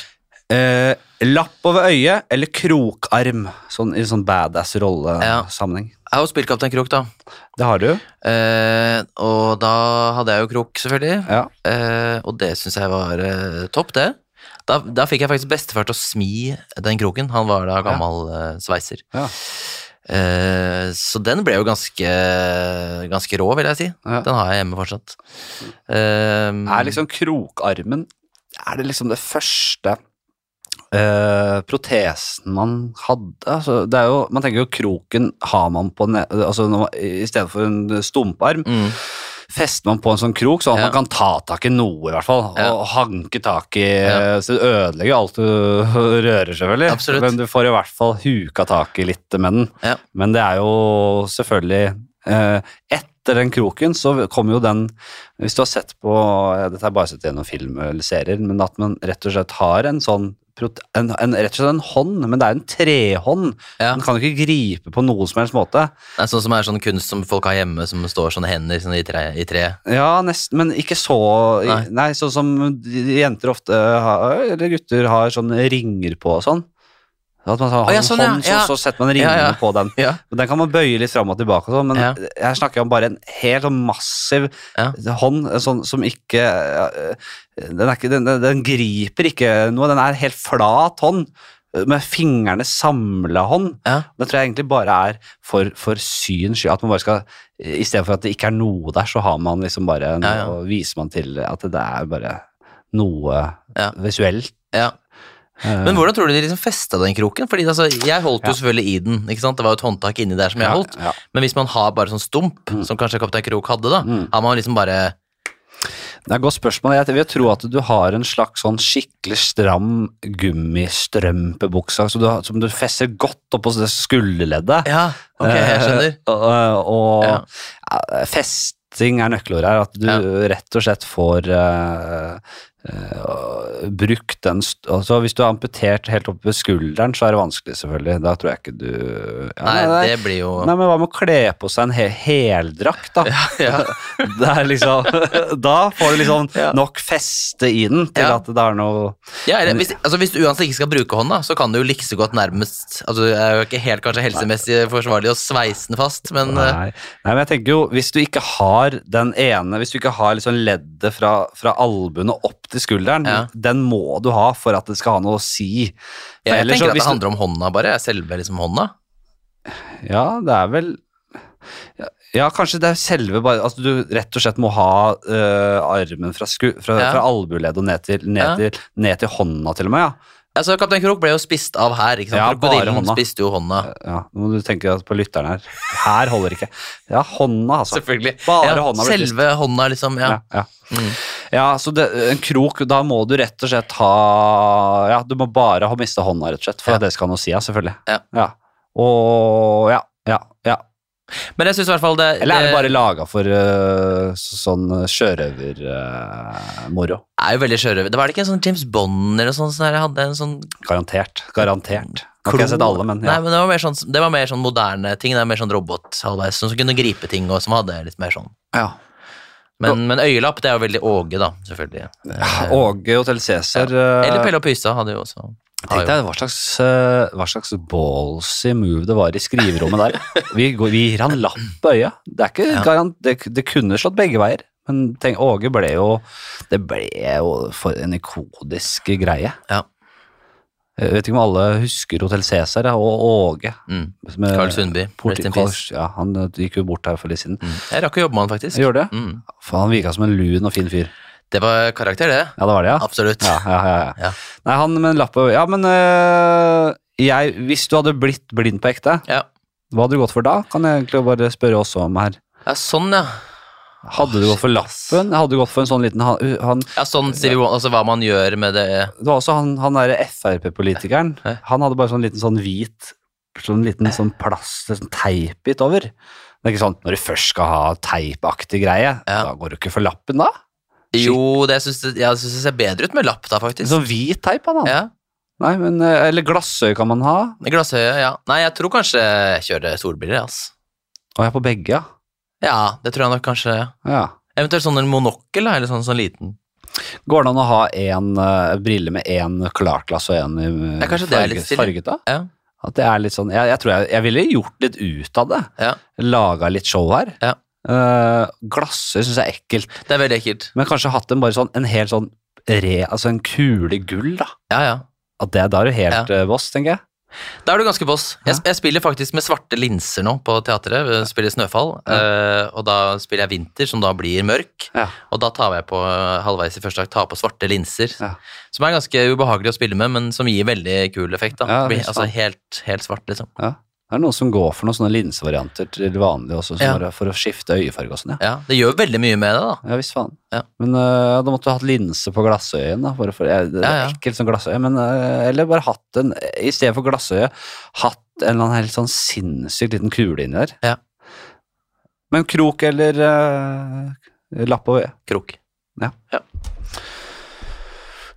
Eh, lapp over øyet eller krokarm? Sånn, I sånn badass rollesammenheng. Jeg har jo spilt Kaptein Krok, da. Det har du. Eh, og da hadde jeg jo krok, selvfølgelig. Ja. Eh, og det syns jeg var eh, topp, det. Da, da fikk jeg faktisk bestefar til å smi den kroken. Han var da gammel eh, sveiser. Ja. Eh, så den ble jo ganske, ganske rå, vil jeg si. Ja. Den har jeg hjemme fortsatt. Eh, Er liksom krokarmen Er det liksom det første eh, protesen man hadde? Altså, det er jo, man tenker jo kroken har man på ne altså, man, I stedet for en stumparm, mm, fester man på en sånn krok, sånn at Ja. man kan ta tak i noe, i hvert fall. Ja. Og hanke tak i Ja. Så det ødelegger alt du [LAUGHS] rører, selvfølgelig. Absolutt. Men du får i hvert fall huka tak i litt med den. Ja. Men det er jo selvfølgelig eh, Etter den kroken så kommer jo den Hvis du har sett på Dette har jeg bare sett gjennom film eller serier, men at man rett og slett har en sånn en, en, rett og slett en hånd, men det er en trehånd. Ja. Den kan jo ikke gripe på noen som helst måte. det er sånn som er sånn kunst som folk har hjemme, som står sånne hender sånn i, tre, i tre. Ja, nesten, men ikke så Nei, Nei. sånn som jenter ofte har, eller gutter har sånne ringer på og sånn. At man har Å, ja, en sånn, ja, hånd, så, ja. så setter man ringene Ja, ja. på den. Ja. Den kan man bøye litt fram og tilbake, og sånn, men Ja. jeg snakker om bare en helt sånn massiv Ja. hånd sånn, som ikke den, ikke den, den, griper ikke noe, den er helt flat hånd. med fingrene samla hånd. Ja. Det tror jeg egentlig bare er for, for syns skyld. At man bare skal I stedet for at det ikke er noe der, så har man liksom bare Ja, ja. Og viser man til at det er bare noe Ja. visuelt. Ja. Eh, Men hvordan tror du de liksom festa den kroken? Fordi altså, Jeg holdt jo Ja. selvfølgelig i den. ikke sant? Det var jo et håndtak inni der som jeg holdt. Ja. Men hvis man har bare sånn stump, som kanskje Kaptein Krok hadde, da, Mm. har man liksom bare Det er et godt spørsmål. Jeg vil tro at du har en slags sånn skikkelig stram gummistrømpebukse som, du som du fester godt oppå det skulderleddet. Ja, ok, jeg skjønner. Eh, [LAUGHS] og og Ja. ja, festing er nøkkelordet her. At du Ja. rett og slett får eh, eh, brukt den altså Hvis du er amputert helt opp ved skulderen, så er det vanskelig, selvfølgelig. Da tror jeg ikke du ja, Nei, det blir jo Nei, men hva med å kle på seg en he heldrakt, da? [LAUGHS] ja. [LAUGHS] Det er liksom, [LAUGHS] da får du liksom Ja. nok feste i den til Ja. at det er noe Ja, eller, hvis, altså, hvis du uansett ikke skal bruke hånda, så kan du jo like så godt nærmest altså, Det er jo ikke helt kanskje helsemessig forsvarlig å sveise den fast, men eh, Nei. Nei, men jeg tenker jo, hvis du ikke har den ene Hvis du ikke har liksom leddet fra, fra albuene opp til skulderen, Ja. den må du ha for at det skal ha noe å si. For jeg tenker så- at det handler om hånda, bare. Selve liksom hånda. Ja, det er vel ja, ja, kanskje det er selve bare Altså du rett og slett må ha uh, armen fra, sku, fra, Ja. fra albueleddet og ned til, ned, Ja. til, ned til hånda, til og med. ja Altså, Kaptein Krok ble jo spist av her. ikke sant? Ja, bare Krokodillen spiste jo hånda. Ja, Nå må du tenke på lytteren her. Her holder ikke. Ja, hånda, altså. Selvfølgelig. Bare ja, hånda ble spist. selve hånda, liksom. Ja. Ja, ja. Mm. ja så det, en krok, da må du rett og slett ha Ja, du må bare ha mista hånda, rett og slett, for det skal ha noe å si, ja, selvfølgelig. Ja. Og ja. Men jeg syns i hvert fall det Eller er det bare laga for uh, så- sånn sjørøvermoro? er jo veldig sjørøver. Det var det ikke en sånn James Bond eller sånn jeg hadde en sånn Garantert. Garantert. Nå har ikke sett alle, men Nei, men det var mer sånn, det var mer sånn moderne ting. Det var mer sånn robot halvveis, som kunne gripe ting, og som hadde litt mer sånn. ja. Men, men øyelapp, det er jo veldig Åge, da, selvfølgelig. Ja, Åge Hotell Cæsar Ja. Eller Pelle og Pysa hadde jo også. Tenk deg hva slags, øh, hva slags ballsy move det var i skriverommet der. Vi, går, vi gir han lapp på øya. Det, er ikke Ja. garant, det, det kunne slått begge veier, men tenk, Åge ble jo Det ble jo for en ikodisk greie. Ja. Jeg vet ikke om alle husker Hotell Cæsar og Åge. Mm. Carl Sundby. Ja, han gikk jo bort her for litt siden. Mm. Jeg rakk å jobbe med han, faktisk. Gjorde det? Mm. For han virka som en lun og fin fyr. Det var karakter, det. Ja, det var det, ja? Absolutt. Ja, ja, ja, ja. Ja. Nei, han med en lapp Ja, men øh, jeg, hvis du hadde blitt blind på ekte, Ja. hva hadde du gått for da? Kan jeg egentlig bare spørre oss om her. Ja, sånn, ja. Hadde du gått for lappen? Hadde du gått for en sånn liten Han, han Ja, sånn sier vi altså hva man gjør med det Det var også han, han derre Frp-politikeren. Han hadde bare sånn liten sånn hvit Sånn liten sånn plast, sånn teipbit over. Det er ikke sånn når du først skal ha teipaktig greie, Ja. da går du ikke for lappen da? Jo, det syns jeg, jeg synes det ser bedre ut med lapp, da, faktisk. sånn hvit teip, han. Ja. Nei, men, eh, eller glassøye kan man ha. Glassøye, ja. Nei, jeg tror kanskje jeg kjører solbriller, Altså. Og jeg er på begge, ja. Ja, det tror jeg nok kanskje. ja. Eventuelt sånn en monokkel, eller sånn, sånn liten. Går det an å ha en uh, brille med én klartglass og én uh, litt stilig. farget, da? Ja. At det er litt sånn Jeg, jeg tror jeg, jeg ville gjort litt ut av det. Ja. Laga litt show her. Ja. Uh, Glasser syns jeg er ekkelt, Det er veldig ekkelt. men kanskje hatt en bare sånn en hel sånn re, altså en kule gull, da. Ja, ja. At det, da er du helt ja. boss, tenker jeg. Da er du ganske boss. Jeg, jeg spiller faktisk med svarte linser nå på teatret. Jeg spiller Snøfall, eh, og da spiller jeg Vinter, som da blir mørk. Ja. Og da tar jeg på eh, halvveis i første akt tar på svarte linser, Ja. som er ganske ubehagelig å spille med, men som gir veldig kul effekt. da. Ja, altså helt, helt svart, liksom. Ja. Det er noen som går for noen sånne linsevarianter til vanlig også, Ja. for å skifte øyefarge og sånn. Ja. Ja, Det gjør veldig mye med det, da. Ja visst faen. Ja. Men uh, da måtte du hatt linse på glassøyen. da, for, for, jeg, Det er Ja, ja. ekkelt sånn glassøye, men uh, eller bare hatt en I stedet for glassøye, hatt en eller annen helt sånn sinnssykt liten kule inni der. Ja. Men krok eller uh, lapp på øyet. Krok.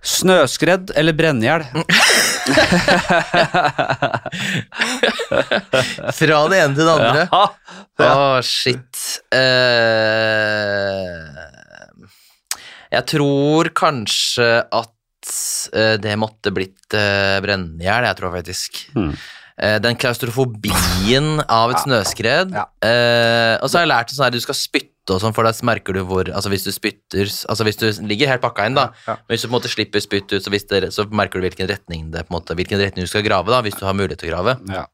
Snøskred eller brenngjær? Fra det ene til det andre. Ja. oh, shit. Uh, jeg tror kanskje at eh, det måtte blitt uh, brennjern, jeg tror faktisk. Hmm. Eh, den klaustrofobien av et snøskred. Ja. Eh, og så har jeg lært sånn her, du skal spytte spytte og sånn, for da merker du hvor Altså hvis du spytter Altså hvis du ligger helt pakka inn, da, Ja. men hvis du på en måte slipper spytt ut, så, det, så merker du hvilken retning det på en måte, hvilken retning du skal grave, da, hvis du har mulighet til å grave. Ja.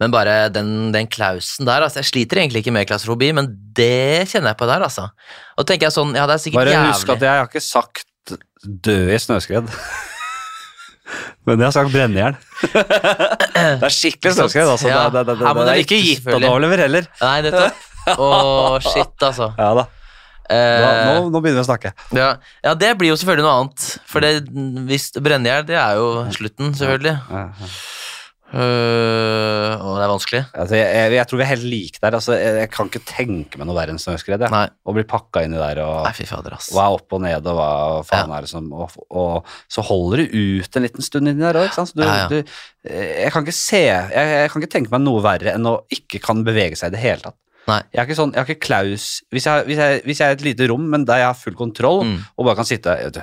Men bare den, den klausen der, altså Jeg sliter egentlig ikke med klaustrofobi, men det kjenner jeg på der, altså. Og tenker jeg sånn, ja det er sikkert Bare jævlig husk at jeg har ikke sagt dø i snøskred. [LAUGHS] Men jeg har sagt brennejern. [LAUGHS] det er skikkelig snøskred, altså. Ja. Det, det, det, det, Ja, det er ikke gitt at du det overlever heller. Nei, nettopp. Å, shit, altså. [LAUGHS] Ja da. Da, Eh, nå, nå begynner vi å snakke. ja, ja, det blir jo selvfølgelig noe annet. For det, hvis brennejern, det er jo slutten, selvfølgelig. Ja, ja. Uh, og det er vanskelig. Altså, jeg, jeg, jeg tror vi er helt like der. Altså, jeg, jeg kan ikke tenke meg noe verre enn snøskred. Å bli pakka inni der og nei fy fader, ass. hva er opp og ned, og hva faen er det som og, og så holder du ut en liten stund inni der òg, ikke sant. Så du. Du, eh, jeg kan ikke se jeg kan ikke tenke meg noe verre enn å ikke kan bevege seg i det hele tatt. Nei. Jeg er ikke sånn, jeg har ikke klaus hvis jeg, hvis, jeg, hvis jeg er i et lite rom, men der jeg har full kontroll Mm. og bare kan sitte vet du,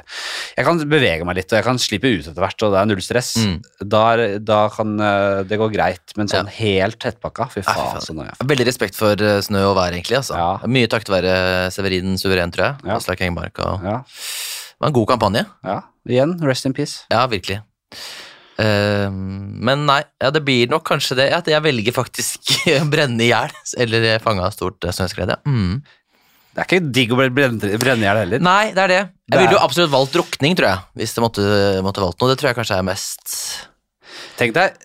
Jeg kan bevege meg litt, og jeg kan slippe ut etter hvert, og det er null stress. Mm. Da, er- da kan eh, det gå greit, men sånn helt tettpakka Fy Ja, fy faen, Sånn, så. Veldig respekt for eh, snø og vær, egentlig. altså. Ja. Mye takket være Severin Suveren, tror jeg. Ja. Aslak Engmark. Og... Ja, Det var en god kampanje. ja. Igjen, rest in peace. Ja, virkelig. Eh, men nei, ja, det blir nok kanskje det at jeg velger faktisk [LAUGHS] å brenne i hjel. Eller fange av stort eh, snøskred, ja. Mm. Det er ikke digg å brenne i hjel heller. Nei, det er det. Jeg ville jo absolutt valgt drukning, tror jeg. Hvis det måtte, måtte valgt noe. Det tror jeg kanskje er mest Tenk deg,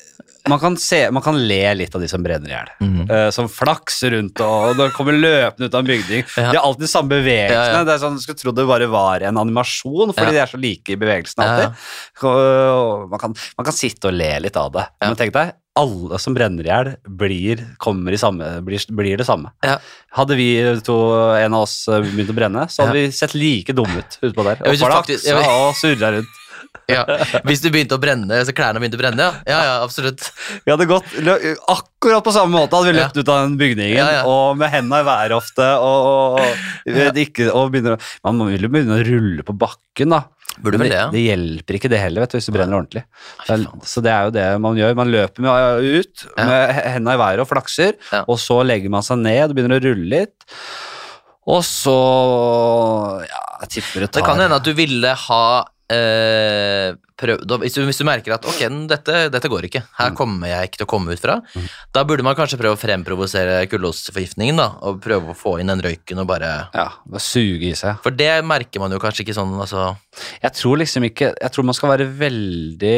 man kan, se, man kan le litt av de som brenner i hjel. Mm. Uh, som flakser rundt og, og kommer løpende ut av en bygning. Ja. De har alltid de samme bevegelsene. Ja, ja. Det er sånn, skulle tro det bare var en animasjon, fordi Ja. de er så like i bevegelsene Ja, ja. alltid. Og Man, kan, man kan sitte og le litt av det. Ja. Men tenk deg, alle som brenner i hjel, blir, kommer i samme, blir, blir det samme. Ja. Hadde vi to, en av oss eh, begynt å brenne, så hadde vi sett like dumme ut utpå der. Ja, Og flaksa ja, og surra rundt. [LAUGHS] ja. Hvis du begynte å brenne, så klærne begynte å brenne, ja. Ja, ja, absolutt. Vi hadde gått akkurat på samme måte hadde vi løpt ut av den bygningen, Ja, og med hendene i været ofte, og, og, ikke, og begynner, Man vil jo begynne å rulle på bakken, da. Burde vel det, det, ja. det hjelper ikke det heller, vet du, hvis du brenner ordentlig. Så det er jo det man gjør. Man løper med, ut med hendene i været og flakser, og så legger man seg ned og begynner å rulle litt. Og så Ja, jeg tipper det tar Det kan hende at du ville ha eh, prøv, da, hvis, du, hvis du merker at ok, dette, dette går ikke, her kommer jeg ikke til å komme ut fra, da burde man kanskje prøve å fremprovosere kullostforgiftningen, da, og prøve å få inn den røyken og bare Ja, bare suge i seg. For det merker man jo kanskje ikke sånn, altså Jeg tror liksom ikke Jeg tror man skal være veldig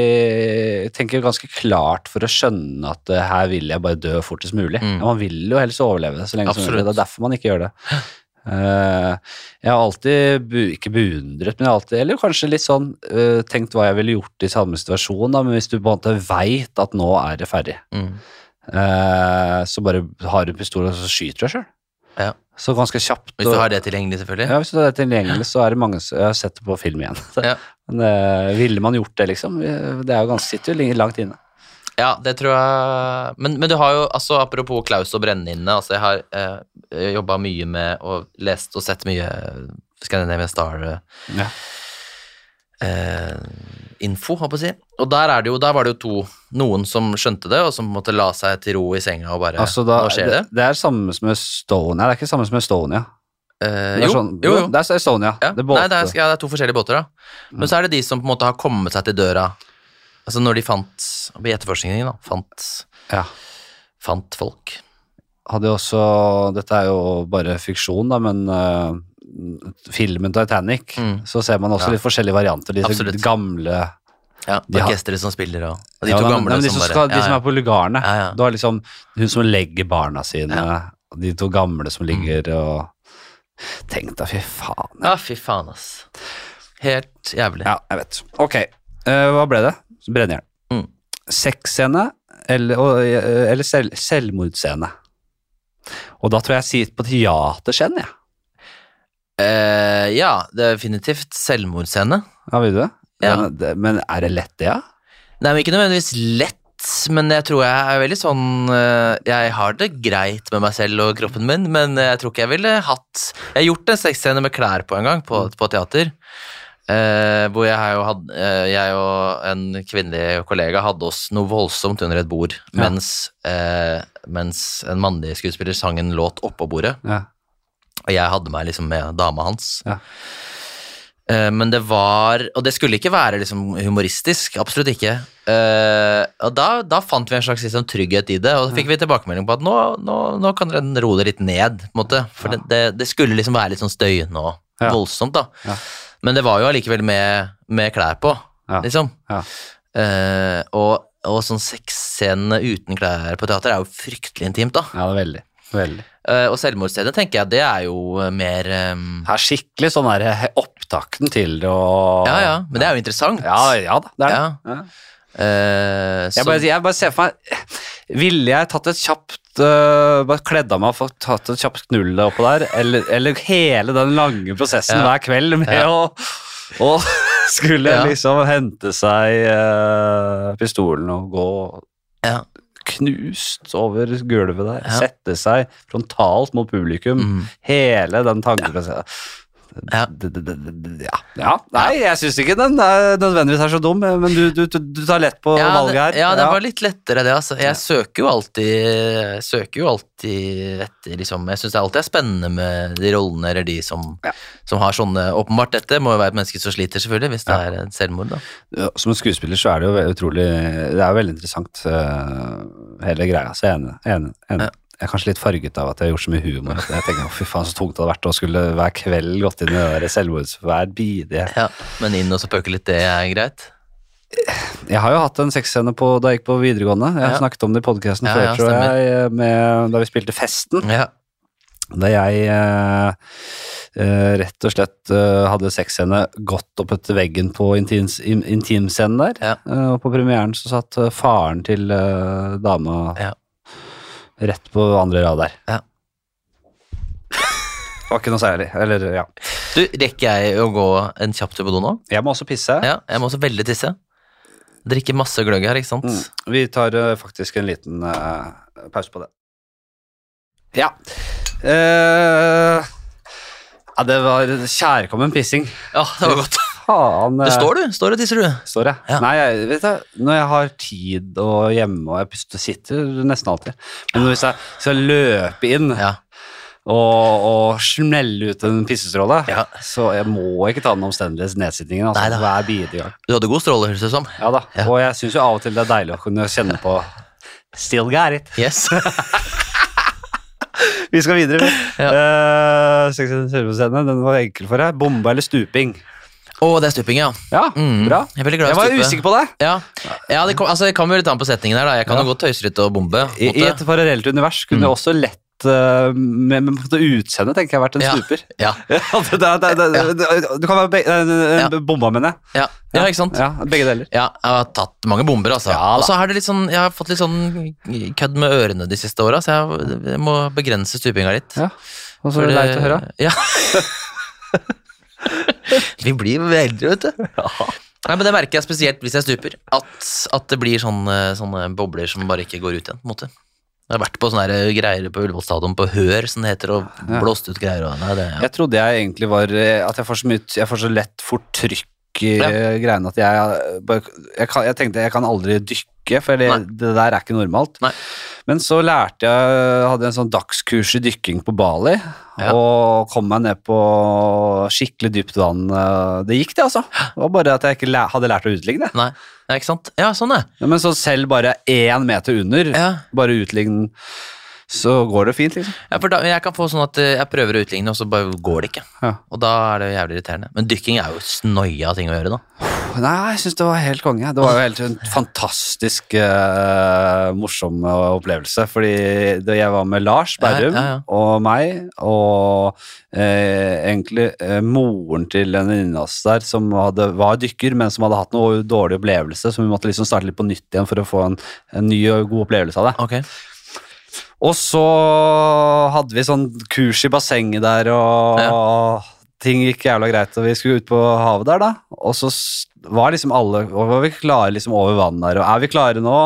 Tenke ganske klart for å skjønne at eh, her vil jeg bare dø fortest mulig. Mm. Ja, man vil jo helst overleve så lenge som mulig. Det er derfor man ikke gjør det. Eh, jeg har alltid, ikke beundret, men jeg har alltid, eller kanskje litt sånn eh, tenkt hva jeg ville gjort i samme situasjon, da, men hvis du på en måte veit at nå er det ferdig, mm. eh, så bare har du pistol og så skyter du deg sjøl. Ja. Så ganske kjapt. Hvis du har det tilgjengelig, selvfølgelig. ja, hvis du har det tilgjengelig, så er det mange som Jeg har sett det på film igjen. Ja. [LAUGHS] Men ville man gjort det, liksom? Det er jo ganske, sitter jo langt inne. Ja, det tror jeg Men, men du har jo, altså apropos Klaus og brenneinne, altså jeg har eh, jobba mye med og lest og sett mye Scandinavian Star Ja. eh, info, håper jeg å si. Og der, er det jo, der var det jo to, noen som skjønte det, og som måtte la seg til ro i senga og bare Altså, da, Nå skjer det. det, det er samme som Estonia. Det er ikke samme som Estonia. Eh, jo, sånn- jo, jo. Det er Estonia. Ja. Det er Nei, det er, ja, det er to forskjellige båter, da. Men så er det de som på en måte har kommet seg til døra. Altså når de fant i etterforskningen, da. Fant, Ja. fant folk. Hadde jo også Dette er jo bare fiksjon, da, men uh, filmen Titanic, Mm. så ser man også Ja. litt forskjellige varianter. Disse Absolutt. gamle Ja, De Orkesteret som spiller, og, og de ja, to gamle men, men de som bare skal, de som er på lugarene. Du har liksom hun som legger barna sine, og de to gamle som ligger og Tenk deg, fy faen. Ja, fy faen, ass. Helt jævlig. Ja, jeg vet. Ok, uh, hva ble det? Brennjern. Mm. Sexscene eller, eh, eller selv, selvmordsscene? Og da tror jeg jeg sier på teaterscene, jeg. Eh, ja, definitivt selvmordsscene. Ja, vil du det? Ja. Men? Men er det lett, det, ja? Nei, men ikke nødvendigvis lett, men jeg tror jeg er veldig sånn eh, Jeg har det greit med meg selv og kroppen min, men jeg tror ikke jeg ville hatt Jeg har gjort en sexscene med klær på en gang, på, på teater. Eh, hvor jeg, har jo hadde, eh, jeg og en kvinnelig kollega hadde oss noe voldsomt under et bord, Ja. mens, eh, mens en mannlig skuespiller sang en låt oppå bordet. ja. Og jeg hadde meg liksom med dama hans. Ja. Eh, men det var Og det skulle ikke være liksom humoristisk, absolutt ikke. Eh, og da, da fant vi en slags liksom, trygghet i det, og så fikk vi tilbakemelding på at nå, nå, nå kan dere roe det litt ned, på. For det, det, det skulle liksom være litt sånn støyende og Ja. voldsomt, da. Men det var jo allikevel med, med klær på, Ja. liksom. Ja. Uh, og, og sånn sexscene uten klær på teater er jo fryktelig intimt, da. Ja, det er veldig. veldig. Uh, og selvmordsstedet tenker jeg det er jo eh, mer um... Det er skikkelig sånn der opptakten til det og Ja ja, men det er jo interessant. Ja, ja da, det er det. Ja. Ja. Jeg, så- bare, jeg bare ser for meg Ville jeg tatt et kjapt øh, Bare kledd av meg og fått tatt et kjapt knull oppå der, eller, eller hele den lange prosessen Ja. hver kveld med Ja. å å [LAUGHS] skulle Ja. liksom hente seg uh, pistolen og gå Ja. knust over gulvet der, sette seg frontalt mot publikum. Mm. Hele den tankeprosessen. Ja. Ja. Nei, jeg syns ikke den er nødvendigvis er så dum, men du, du, du, tar lett på ja, valget her. ja, det var litt lettere, det. Altså. Jeg søker jo alltid søker jo alltid etter liksom, Jeg syns det alltid er spennende med de rollene eller de som, som har sånne Åpenbart, dette må jo være et menneske som sliter, selvfølgelig, hvis det er et selvmord. da. Ja, Som en skuespiller så er det jo utrolig Det er jo veldig interessant, øh, hele greia. Så jeg er enig. enig, enig. Jeg er kanskje litt farget av at jeg har gjort så mye humor. At jeg tenker, fy faen så tungt det hadde vært å skulle hver kveld gått inn i det der selvmords hver bidige Ja, Men inn og spøke pøke litt, det er greit? Jeg har jo hatt en sexscene da jeg gikk på videregående. Jeg har Ja. snakket om det i podkasten Ja, før, ja, tror jeg, med, da vi spilte Festen. Ja. Da jeg eh, eh, rett og slett eh, hadde sexscene godt opp etter veggen på intims, in, intimscenen der. Ja. Eh, og på premieren så satt faren til dama Ja. Rett på andre rad der. Ja. Det [LAUGHS] var ikke noe særlig. Eller, ja. Du, rekker jeg å gå en kjapp tur på do nå? Jeg må også pisse. Ja, jeg må også veldig tisse. Drikke masse gløgg her, ikke sant? Mm. Vi tar uh, faktisk en liten uh, pause på det. Ja. Uh, ja, det var kjærkommen pissing. Ja, det var godt. Faen. Du eh, står, du. Står og tisser, du. Står jeg? Ja. Nei, jeg, vet du, når jeg har tid og hjemme og jeg sitter nesten alltid. Men hvis jeg skal løpe inn Ja. og, og smelle ut en pissestråle, Ja. så jeg må ikke ta den omstendelige nedsittingen. Altså, hver bidige gang. Du hadde god stråle, høres det ut som. Ja da. Og jeg syns jo av og til det er deilig å kunne kjenne på Still got it. Yes. Vi skal videre. Ja. Uh, den var enkel for deg. Bombe eller stuping? Å, det er stuping, ja. Ja, Mm. bra. Jeg er veldig glad i Jeg var stupe. usikker på det. Ja, ja det, kom, altså, det kommer jo litt an på setningen her. da. Jeg kan Ja. jo godt tøyse litt og bombe. I, I et parallelt univers kunne Mm. også lett eh, med, med utseendet tenker jeg vært en stuper. Ja, [LAUGHS] Ja, det, det, det, du kan være be, eh, Ja. bomba, mener jeg. ja, ja, ikke sant? Ja, begge deler. Ja, jeg har tatt mange bomber, altså. Ja, og så har det litt sånn, jeg har fått litt sånn kødd med ørene de siste åra, så jeg, jeg må begrense stupinga litt. Ja. Og så er det det- leit å høre. Ja. [LAUGHS] [LAUGHS] [LAUGHS] Vi blir veldig, vet du. Nei, men Det merker jeg spesielt hvis jeg stuper. At, at det blir sånne, sånne bobler som bare ikke går ut igjen. på en måte. Jeg har vært på sånne greier på Ullevål stadion på Hør, som det heter, og blåst ut greier. Og, nei, det, ja. Jeg trodde jeg egentlig var eh, At jeg får så, mye, jeg får så lett fort trykk i Ja. eh, greiene at jeg, jeg, jeg, kan, jeg tenkte jeg kan aldri dykke, for det, det der er ikke normalt. Nei. Men så lærte jeg Hadde en sånn dagskurs i dykking på Bali, Ja. og kom meg ned på skikkelig dypt vann. Det gikk, det, altså. Det var bare at jeg ikke hadde lært å utligne. Nei, ja, ikke sant? Ja, sånn er Ja, Men så selv bare én meter under, ja. bare utligne, så går det fint, liksom. ja, for da, jeg kan få sånn at eh, jeg prøver å utligne, og så bare går det ikke. Ja. Og da er det jævlig irriterende. Men dykking er jo snoia ting å gjøre, da. Nei, jeg syns det var helt konge. Det var jo helt en fantastisk uh, morsom eh, opplevelse. Fordi det, jeg var med Lars Berrum Ja, ja, ja. og meg, og eh, egentlig eh, moren til en venninne av oss der som hadde, var dykker, men som hadde hatt noe dårlig opplevelse, så vi måtte liksom starte litt på nytt igjen for å få en, en ny og god opplevelse av det. Ok. Og så hadde vi sånn kurs i bassenget der, og ting gikk jævla greit, og vi skulle ut på havet der, da. Og så var liksom alle var vi klare liksom over vann der, og er vi klare nå?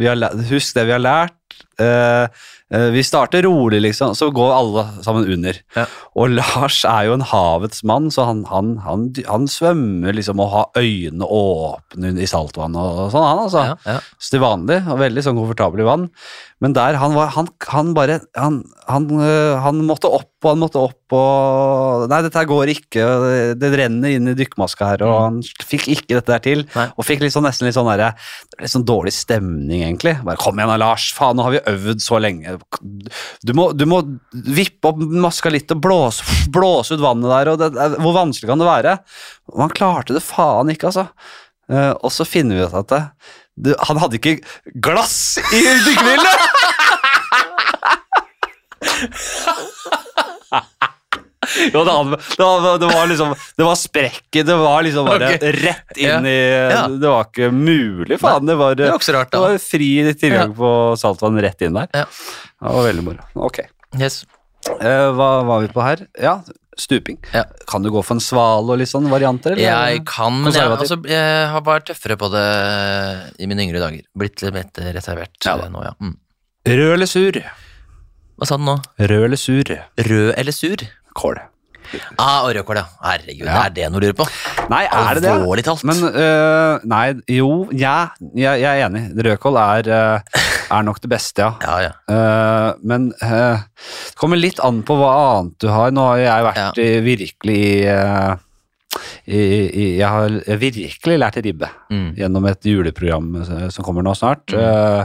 Vi har, husk det vi har lært. Uh, uh, Vi starter rolig, liksom, så går alle sammen under. Ja. Og Lars er jo en havets mann, så han, han, han, han svømmer liksom og har øynene åpne i saltvann og, og sånn, han altså. Ja, ja. Så til vanlig, og veldig sånn komfortabel i vann. Men der, han var Han, han bare han, han, øh, han måtte opp, og han måtte opp, og Nei, dette her går ikke, det, renner inn i dykkmaska her, og han fikk ikke dette der til. Mm. Nei. Og fikk litt sånn, nesten litt sånn derre Litt sånn dårlig stemning, egentlig. Bare kom igjen da, Lars, faen, nå har vi øvd så lenge. Du må, du må vippe opp maska litt og blåse, [LAUGHS] blåse ut vannet der, og det, hvor vanskelig kan det være? Og han klarte det faen ikke, altså. Eh, og så finner vi ut at det, det, han hadde ikke glass i dykkerbildet! [LAUGHS] jo, det, var, det var liksom Det var sprekket, det var liksom bare okay. rett inn i Ja. Det var ikke mulig, faen. Det var, Det var, rart, det var fri tilgang på saltvann rett inn der. Ja. Det var veldig moro. Ok. Yes. Eh, hva var vi på her? Ja, stuping. Ja. Kan du gå for en svale og litt sånn varianter? eller? Jeg kan, men jeg, altså, jeg har vært tøffere på det i mine yngre dager. Blitt litt reservert Ja eh, nå, ja. Mm. Rød eller sur? Hva sa den nå? Rød eller sur? Rød eller sur? Kål. Ah, rødkål, ja. Herregud, Ja. er det noe du lurer på? Nei, er det det? Alvorlig talt. Men øh, Nei, jo, ja, jeg, jeg er enig. Rødkål er, øh, er nok det beste, ja. [LAUGHS] Ja, ja. Uh, men uh, det kommer litt an på hva annet du har. Nå har jeg vært i, virkelig i, øh, i, i Jeg har virkelig lært ribbe Mm. gjennom et juleprogram som kommer nå snart, øh,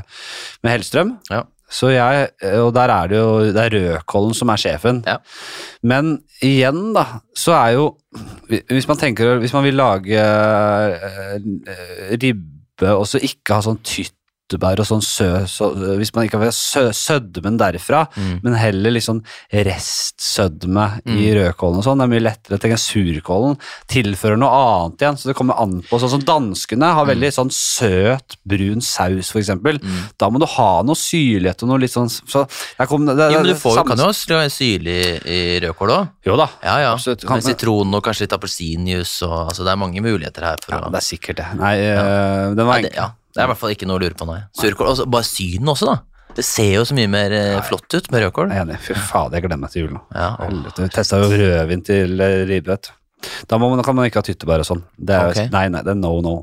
med Hellstrøm. Ja. Så jeg, og der er det jo det er Rødkollen som er sjefen. Ja. Men igjen, da, så er jo Hvis man tenker Hvis man vil lage eh, eh, ribbe og så ikke ha sånn tyttebær og sånn sø, så, Hvis man ikke har sø, sødmen derfra, Mm. men heller liksom restsødme i rødkålen og sånn, det er mye lettere. Tenk surkålen tilfører noe annet igjen, så det kommer an på. Sånn som danskene har veldig sånn søt, brun saus, for eksempel. Da må du ha noe syrlighet og noe litt sånn så kom, det, Jo, men du det- får kan jo ha syrlig i rødkål òg. Jo da. Ja, ja. Absolutt. Kan- Med sitron og kanskje litt appelsinjuice og altså, Det er mange muligheter her for Ja, å det er sikkert det. Nei, eh, den var enkel. ja, det er i hvert fall ikke noe å lure på, nei. Surkål, og så bare synet også, da. Det ser jo så mye mer eh, flott ut med rødkål. Jeg er enig. Fy fader, jeg gleder meg til jul nå. Ja, og- Helvete. Vi testa jo rødvin til eh, ribbe, vet du. Da må man, kan man ikke ha tyttebær og sånn. Det er, Ok. Nei, nei, det er no no.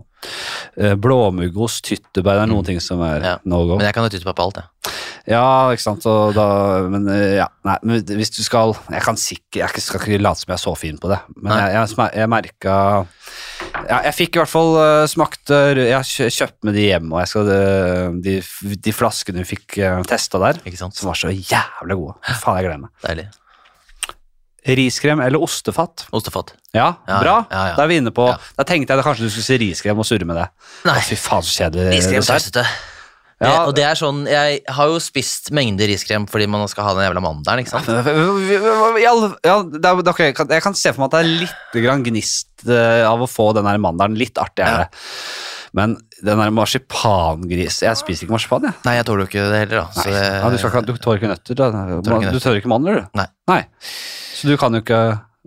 Eh, Blåmuggost, tyttebær, det er noen ting som er Mm. Ja. no go. Men jeg kan jo tytte på alt, jeg. Ja, ikke sant. Og da, men eh, ja, nei, men hvis du skal Jeg kan sikkert, jeg skal ikke late som jeg er så fin på det, men Nei. jeg, jeg, sma- jeg merka ja, Jeg fikk i hvert fall uh, smakt eh, Jeg har kjøpt med de hjem, og jeg skal, eh, de, de flaskene vi fikk uh, testa der, som var så jævlig gode. Faen, jeg gleder meg. Deilig. Riskrem eller ostefat? Ostefat. Ja, Ja, bra. ja, ja. Da er vi inne på. Da tenkte jeg da kanskje du skulle si riskrem og surre med det. Nei. Fy faen, så kjedelig. Riskrem sausete. Ja. Det, og det er sånn, Jeg har jo spist mengder riskrem fordi man skal ha den jævla mandelen, ikke sant? Ja, Ja, det er, okay, jeg, kan, se for meg at det er litt grann gnist eh, av å få den mandelen. Litt artig er Ja. Men den der marsipangris Jeg spiser ikke marsipan, jeg. Nei, jeg tåler jo ikke det heller, da. Så det, Ja, du, skal du tåler ikke nøtter? Da. Du tåler ikke mandler, du? Nei. Nei. Så du kan jo ikke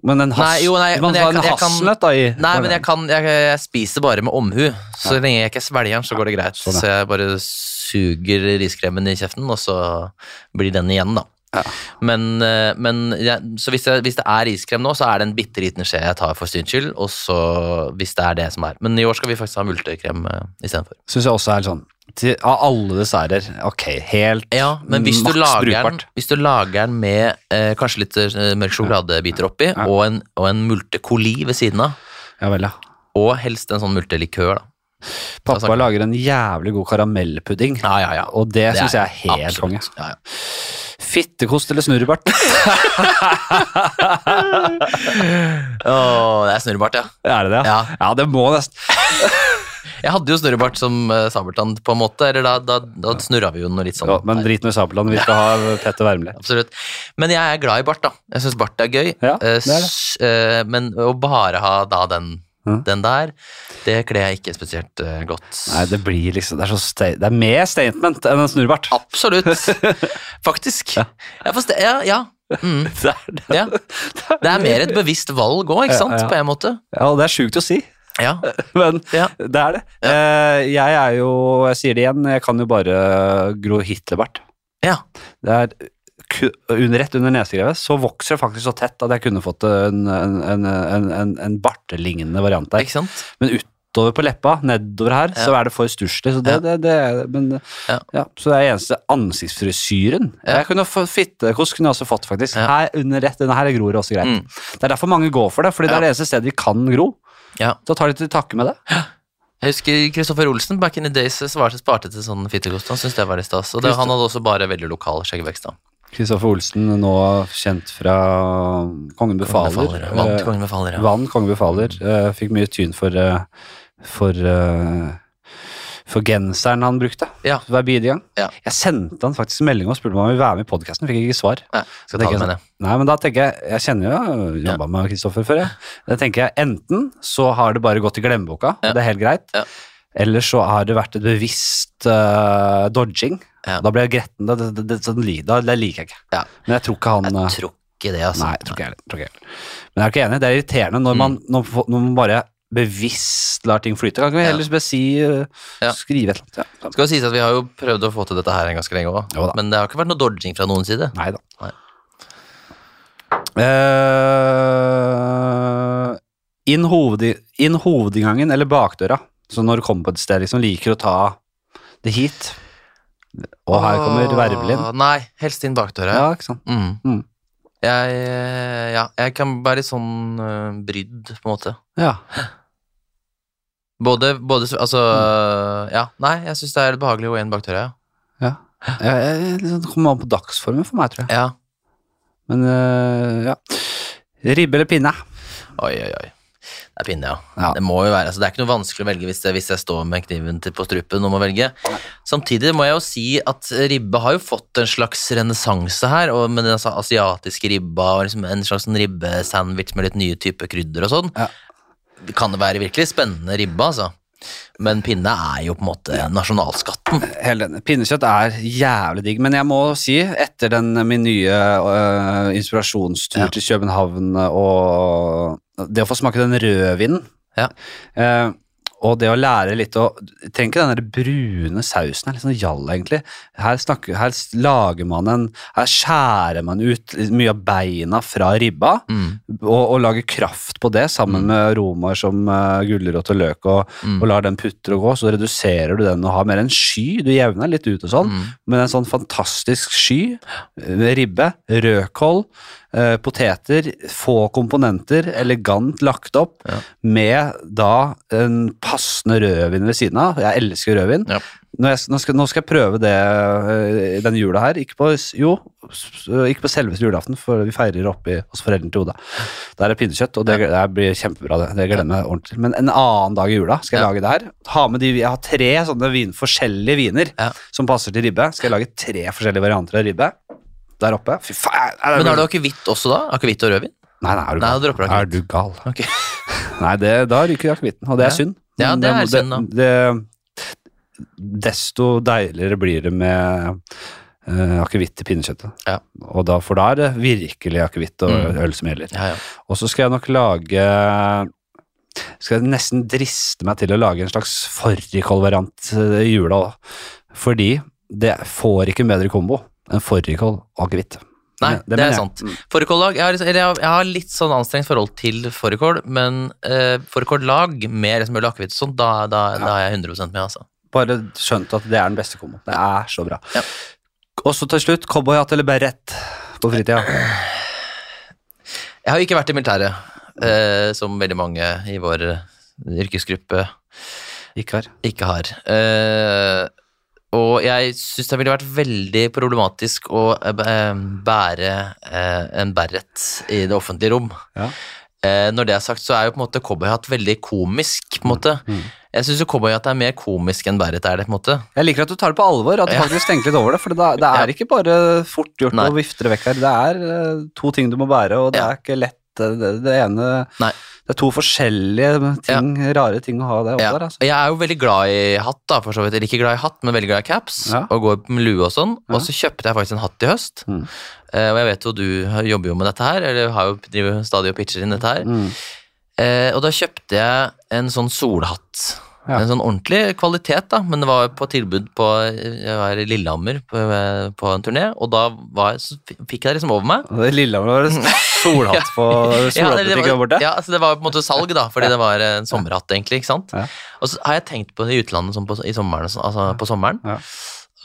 Men en, has, Nei, jo, nei, men jeg en kan- jeg hasselnøtt da i Nei, men jeg, kan, jeg, jeg spiser bare med omhu. Så lenge jeg ikke svelger den, så går det greit. Sånn. Så jeg bare suger riskremen i kjeften, og så blir den igjen, da. Ja. Men, eh, men ja, så hvis, jeg, hvis det er iskrem nå, så er det en bitte liten skje jeg tar for syns skyld. Og så hvis det er det som er. Men i år skal vi faktisk ha multekrem uh, istedenfor. Syns jeg også er sånn til, Av alle desserter, ok, helt Ja, men hvis du, maks brukbart. den, hvis du lager den med eh, kanskje litt eh, mørk sjokoladebiter oppi, Ja. og en, og en multekoli ved siden av, Ja vel, ja. og helst en sånn multelikør, da. Pappa lager en jævlig god karamellpudding, Ja, ja, ja. og det, Det syns jeg er helt konge. absolutt. Ja, ja. Fittekost eller snurrebart? [LAUGHS] [LAUGHS] Åh, det er snurrebart, ja. er det det? Ja. ja, det må nesten [LAUGHS] Jeg hadde jo snurrebart som uh, sabeltann, på en måte. Eller da, da, da snurra vi jo noe litt sånn. ja, Men drit i Sabeltann, vi skal ha Petter Wermli. Absolutt. Men jeg er glad i bart, da. Jeg syns bart er gøy. Ja, Eh, det er det. eh, men å bare ha da den, Mhm. den der, det kler jeg ikke spesielt uh, godt. Nei, det blir liksom Det er, så det er mer statement enn en snurrebart. Absolutt. [LAUGHS] Faktisk. Ja. Ja, ja, ja. Mm, [LAUGHS] Det er det. ja. Det er mer et bevisst valg òg, ikke sant? Ja, ja. På en måte. Ja, og det er sjukt å si, Ja. [LAUGHS] men Ja. det er det. Ja. jeg er jo, jeg sier det igjen, jeg kan jo bare gro Hitlerbart. Ja. Det er rett under nesegrevet, så vokser det faktisk så tett at jeg kunne fått en, en, en, en, en, en bartelignende variant der. Ikke sant? Men utover på leppa, nedover her, Ja. så er det for stusslig. Så det, det, det, men, Ja. ja. så det er eneste ansiktsfrisyren. Jeg kunne få Fittekost kunne jeg også fått, faktisk. Her under rett under her gror det også greit. Mm. Det er derfor mange går for det, fordi det er det eneste stedet vi kan gro. Ja. Da tar de til takke med det. Jeg husker Kristoffer Olsen back in the days svarte sparte til sånn fittekost. Han syntes det var litt stas. Og det, han hadde også bare veldig lokal skjeggvekst. da. Kristoffer Olsen, nå kjent fra Kongen befaler. Befaler, Vant Eh, Kongen befaler, ja. Vann, Kongen befaler. fikk mye tyn for eh, for eh, for genseren han brukte Ja. hver bidige gang. Ja. Jeg sendte han faktisk en melding og spurte om han ville være med i podkasten. Fikk ikke svar. Nei, skal ta det med det. sånn, Nei, men da tenker jeg Jeg kjenner jo jeg jobba med Kristoffer før, jeg. Da tenker jeg enten så har det bare gått i glemmeboka, Ja. det er helt greit. Ja. Eller så har det vært et bevisst uh, dodging. Ja. Da blir jeg gretten. Det, det, det, sånn det liker jeg ikke. Ja. Men jeg tror ikke han eh, Jeg tror ikke det, altså. Nei, jeg tror ikke jeg heller. Men jeg er ikke enig. Det er irriterende når man, når, når man bare bevisst lar ting flyte. Kan ikke vi heller bare si uh, Ja. Skrive et eller annet? Ja. Skal jo sies at Vi har jo prøvd å få til dette her en ganske lenge òg, men det har ikke vært noe dodging fra noen side. Nei da. Nei. Eh, inn, hoved, inn hovedinngangen eller bakdøra. Så når du kommer på et sted, liksom liker å ta det hit. Og her kommer vervelin. Nei, helst inn bakdøra. Ja, ikke sant. Mm. Mm. Jeg, eh, ja, jeg kan være litt sånn uh, brydd, på en måte. Ja. Både, både Altså, Mm. ja. Nei, jeg syns det er behagelig å gå inn bakdøra, ja. ja. Jeg, jeg, liksom, det kommer an på dagsformen for meg, tror jeg. ja. Men uh, ja. Ribbe eller pinne? Oi, oi, oi. Det er pinne, ja. Ja. Det må jo være, altså det er ikke noe vanskelig å velge hvis, jeg, hvis jeg står med kniven til, på strupen og må velge. Samtidig må jeg jo si at ribbe har jo fått en slags renessanse her, og med den altså asiatiske ribba og liksom en slags ribbesandwich med litt nye typer krydder og sånn. Ja. Kan det være virkelig spennende ribbe, altså. Men pinne er jo på en måte nasjonalskatten. Helt enig. Pinnekjøtt er jævlig digg, men jeg må si, etter den min nye uh, inspirasjonstur Ja. til København og det å få smake den rødvinen Ja. eh, og det å lære litt å Trenger ikke den der brune sausen, er litt sånn gjall, egentlig. Her, snakker, her lager man en Her skjærer man ut mye av beina fra ribba, Mm. og, og lager kraft på det, sammen med aromaer som uh, gulrot og løk, og, Mm. og lar den putre og gå, så reduserer du den og har mer en sky. Du jevner litt ut og sånn, Mm. men en sånn fantastisk sky, eh, ribbe, rødkål, eh, poteter, få komponenter, elegant lagt opp, Ja. med da en passende rødvin ved siden av. Jeg elsker rødvin. Ja. Nå, jeg, nå, skal, nå skal jeg prøve det eh, denne jula her. Ikke på, jo, ikke på selveste julaften, for vi feirer oppe i- hos foreldrene til Oda. Der er pinnekjøtt, og det, det blir kjempebra. Det, det glemmer jeg ordentlig. Men en annen dag i jula skal jeg Ja. lage det her. Ha med de, jeg har tre sånne vin, forskjellige viner som passer til ribbe. Skal jeg lage tre forskjellige varianter av ribbe der oppe. Fy faen! er det- Men har du akevitt også da? Akevitt og rødvin? Nei, nei, er du Nei, gal? da dropper du er akevitt. du gal? Ok. [LAUGHS] Nei, det, da ryker akevitten, og det er synd. Ja, Men det er synd, da. Det, desto deiligere blir det med uh, akevitt i pinnekjøttet. Ja. Og da, for da er det virkelig akevitt og Mm. øl som gjelder. Ja, ja. Og så skal jeg nok lage Skal jeg nesten driste meg til å lage en slags fårikålvariant eh, i jula òg. Fordi det får ikke en bedre kombo fårikål og akevitt. Nei, det, det er jeg. sant. Fårikållag jeg, har liksom- jeg, har- jeg har litt sånn anstrengt forhold til fårikål, men uh, fårikållag med liksom øl og akevitt og sånn, da, da, da er jeg 100% med, altså. Bare skjønt at det er den beste komboen. Det er så bra. Ja. Og så til slutt, cowboyhatt eller beret på fritida? Jeg har ikke vært i militæret, eh, som veldig mange i vår eh, yrkesgruppe Ikke har. ikke har. Eh, og jeg syns det ville vært veldig problematisk å eh, bære eh, en beret i det offentlige rom. Ja. Eh, når det er sagt, så er jo på en måte cowboyhatt veldig komisk, på en måte. Mm. Jeg syns cowboyhatt er mer komisk enn beret er det, på en måte. Jeg liker at du tar det på alvor, at du Ja. faktisk tenker litt over det. For det, [LAUGHS] er ikke bare fort gjort Nei. å vifte det vekk her. Det er eh, to ting du må bære, og det Ja. er ikke lett. Eh, Det, det ene Nei. Det er to forskjellige ting, rare ting å ha det Ja. over. Altså. Jeg er jo veldig glad i hatt, da, for så vidt. Eller ikke glad i hatt, men veldig glad i caps. Ja. Og går med lue og sånn. Ja. Og så kjøpte jeg faktisk en hatt i høst. Mm. Eh, og jeg vet jo du jobber jo med dette her, eller har jo driver stadig og pitcher inn dette her. Mm. Eh, og da kjøpte jeg en sånn solhatt. Ja. En sånn ordentlig kvalitet, da, men det var på tilbud på Jeg var i Lillehammer på, på en turné, og da var, fikk jeg det liksom over meg. Det Lillehammer var en solhatt på [LAUGHS] Ja, solhattbutikken var, borte. ja, så det var på en måte salg, da, fordi det var en sommerhatt, egentlig. ikke sant? Ja. Og så har jeg tenkt på det i utlandet sånn på, i sommeren, altså på sommeren.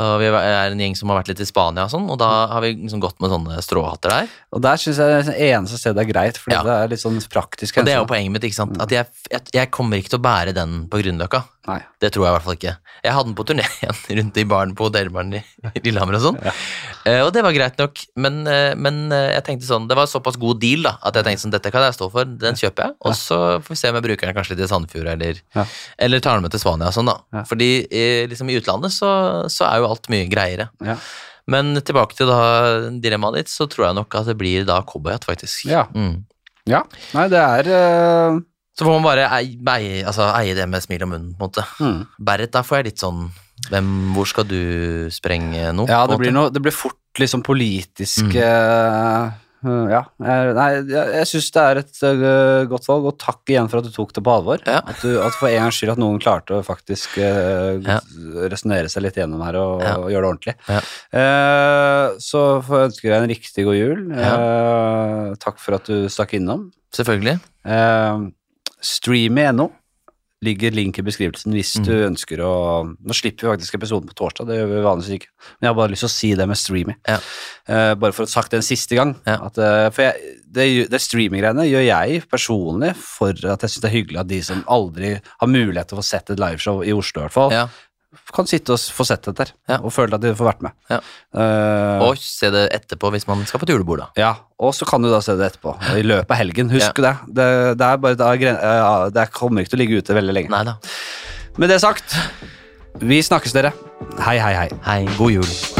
Ja. Og vi er en gjeng som har vært litt i Spania og sånn, og da har vi liksom gått med sånne stråhatter der. Og der syns jeg det eneste stedet er greit, fordi Ja. det er litt sånn praktisk. Og det er jo poenget mitt, ikke sant. At jeg, jeg, jeg kommer ikke til å bære den på Grünerløkka. Det tror jeg i hvert fall ikke. Jeg hadde den på turné [LAUGHS] igjen rundt i baren på hotellbaren i Lillehammer og sånn. Eh, og det var greit nok, men, uh, men uh, jeg tenkte sånn, det var såpass god deal da, at jeg tenkte sånn, dette kan jeg stå for, den kjøper jeg, og så får vi se om jeg bruker den kanskje litt i Sandefjord, eller, Ja. eller tar den med til Spania og sånn da. Ja. Fordi liksom i utlandet så, så er jo alt mye greiere. Ja. Men tilbake til da dilemmaet ditt, så tror jeg nok at det blir da cowboyhatt, faktisk. Ja. Mm. ja. Nei, det er uh... Så får man bare eie, eie, altså, eie det med smil om munnen, på en måte. Mm. Berret, da får jeg litt sånn hvem, Hvor skal du sprenge noe? Ja, det blir, noe, det blir fort liksom politisk Mm. eh, Ja. Jeg, nei, jeg, jeg syns det er et uh, godt valg, og takk igjen for at du tok det på alvor. Ja. At, du, at for en gangs skyld at noen klarte å faktisk uh, Ja. resonnere seg litt gjennom her og, Ja. og gjøre det ordentlig. Ja. Eh, så får jeg ønske deg en riktig god jul. Eh, takk for at du stakk innom. Selvfølgelig. Uh, Streamy.no ligger link i beskrivelsen hvis Mm. du ønsker å Nå slipper vi faktisk episoden på torsdag, det gjør vi vanligvis ikke. Men jeg har bare lyst til å si det med streaming. Ja. Uh, bare for å ha sagt det en siste gang. Ja. At, uh, for jeg, det, det streaminggreiene gjør jeg personlig for at jeg syns det er hyggelig at de som aldri har mulighet til å få sett et liveshow i Oslo, i hvert fall, Ja. Kan sitte og få sett dette Ja. og føle at de får vært med. Ja. Uh, Og se det etterpå hvis man skal på et julebord, da. ja, og så kan du da se det etterpå. I løpet av helgen. Husk det. det. Det er bare eh, det kommer ikke til å ligge ute veldig lenge. Neida. Med det sagt, vi snakkes, dere. Hei, hei, hei. Hei, god jul.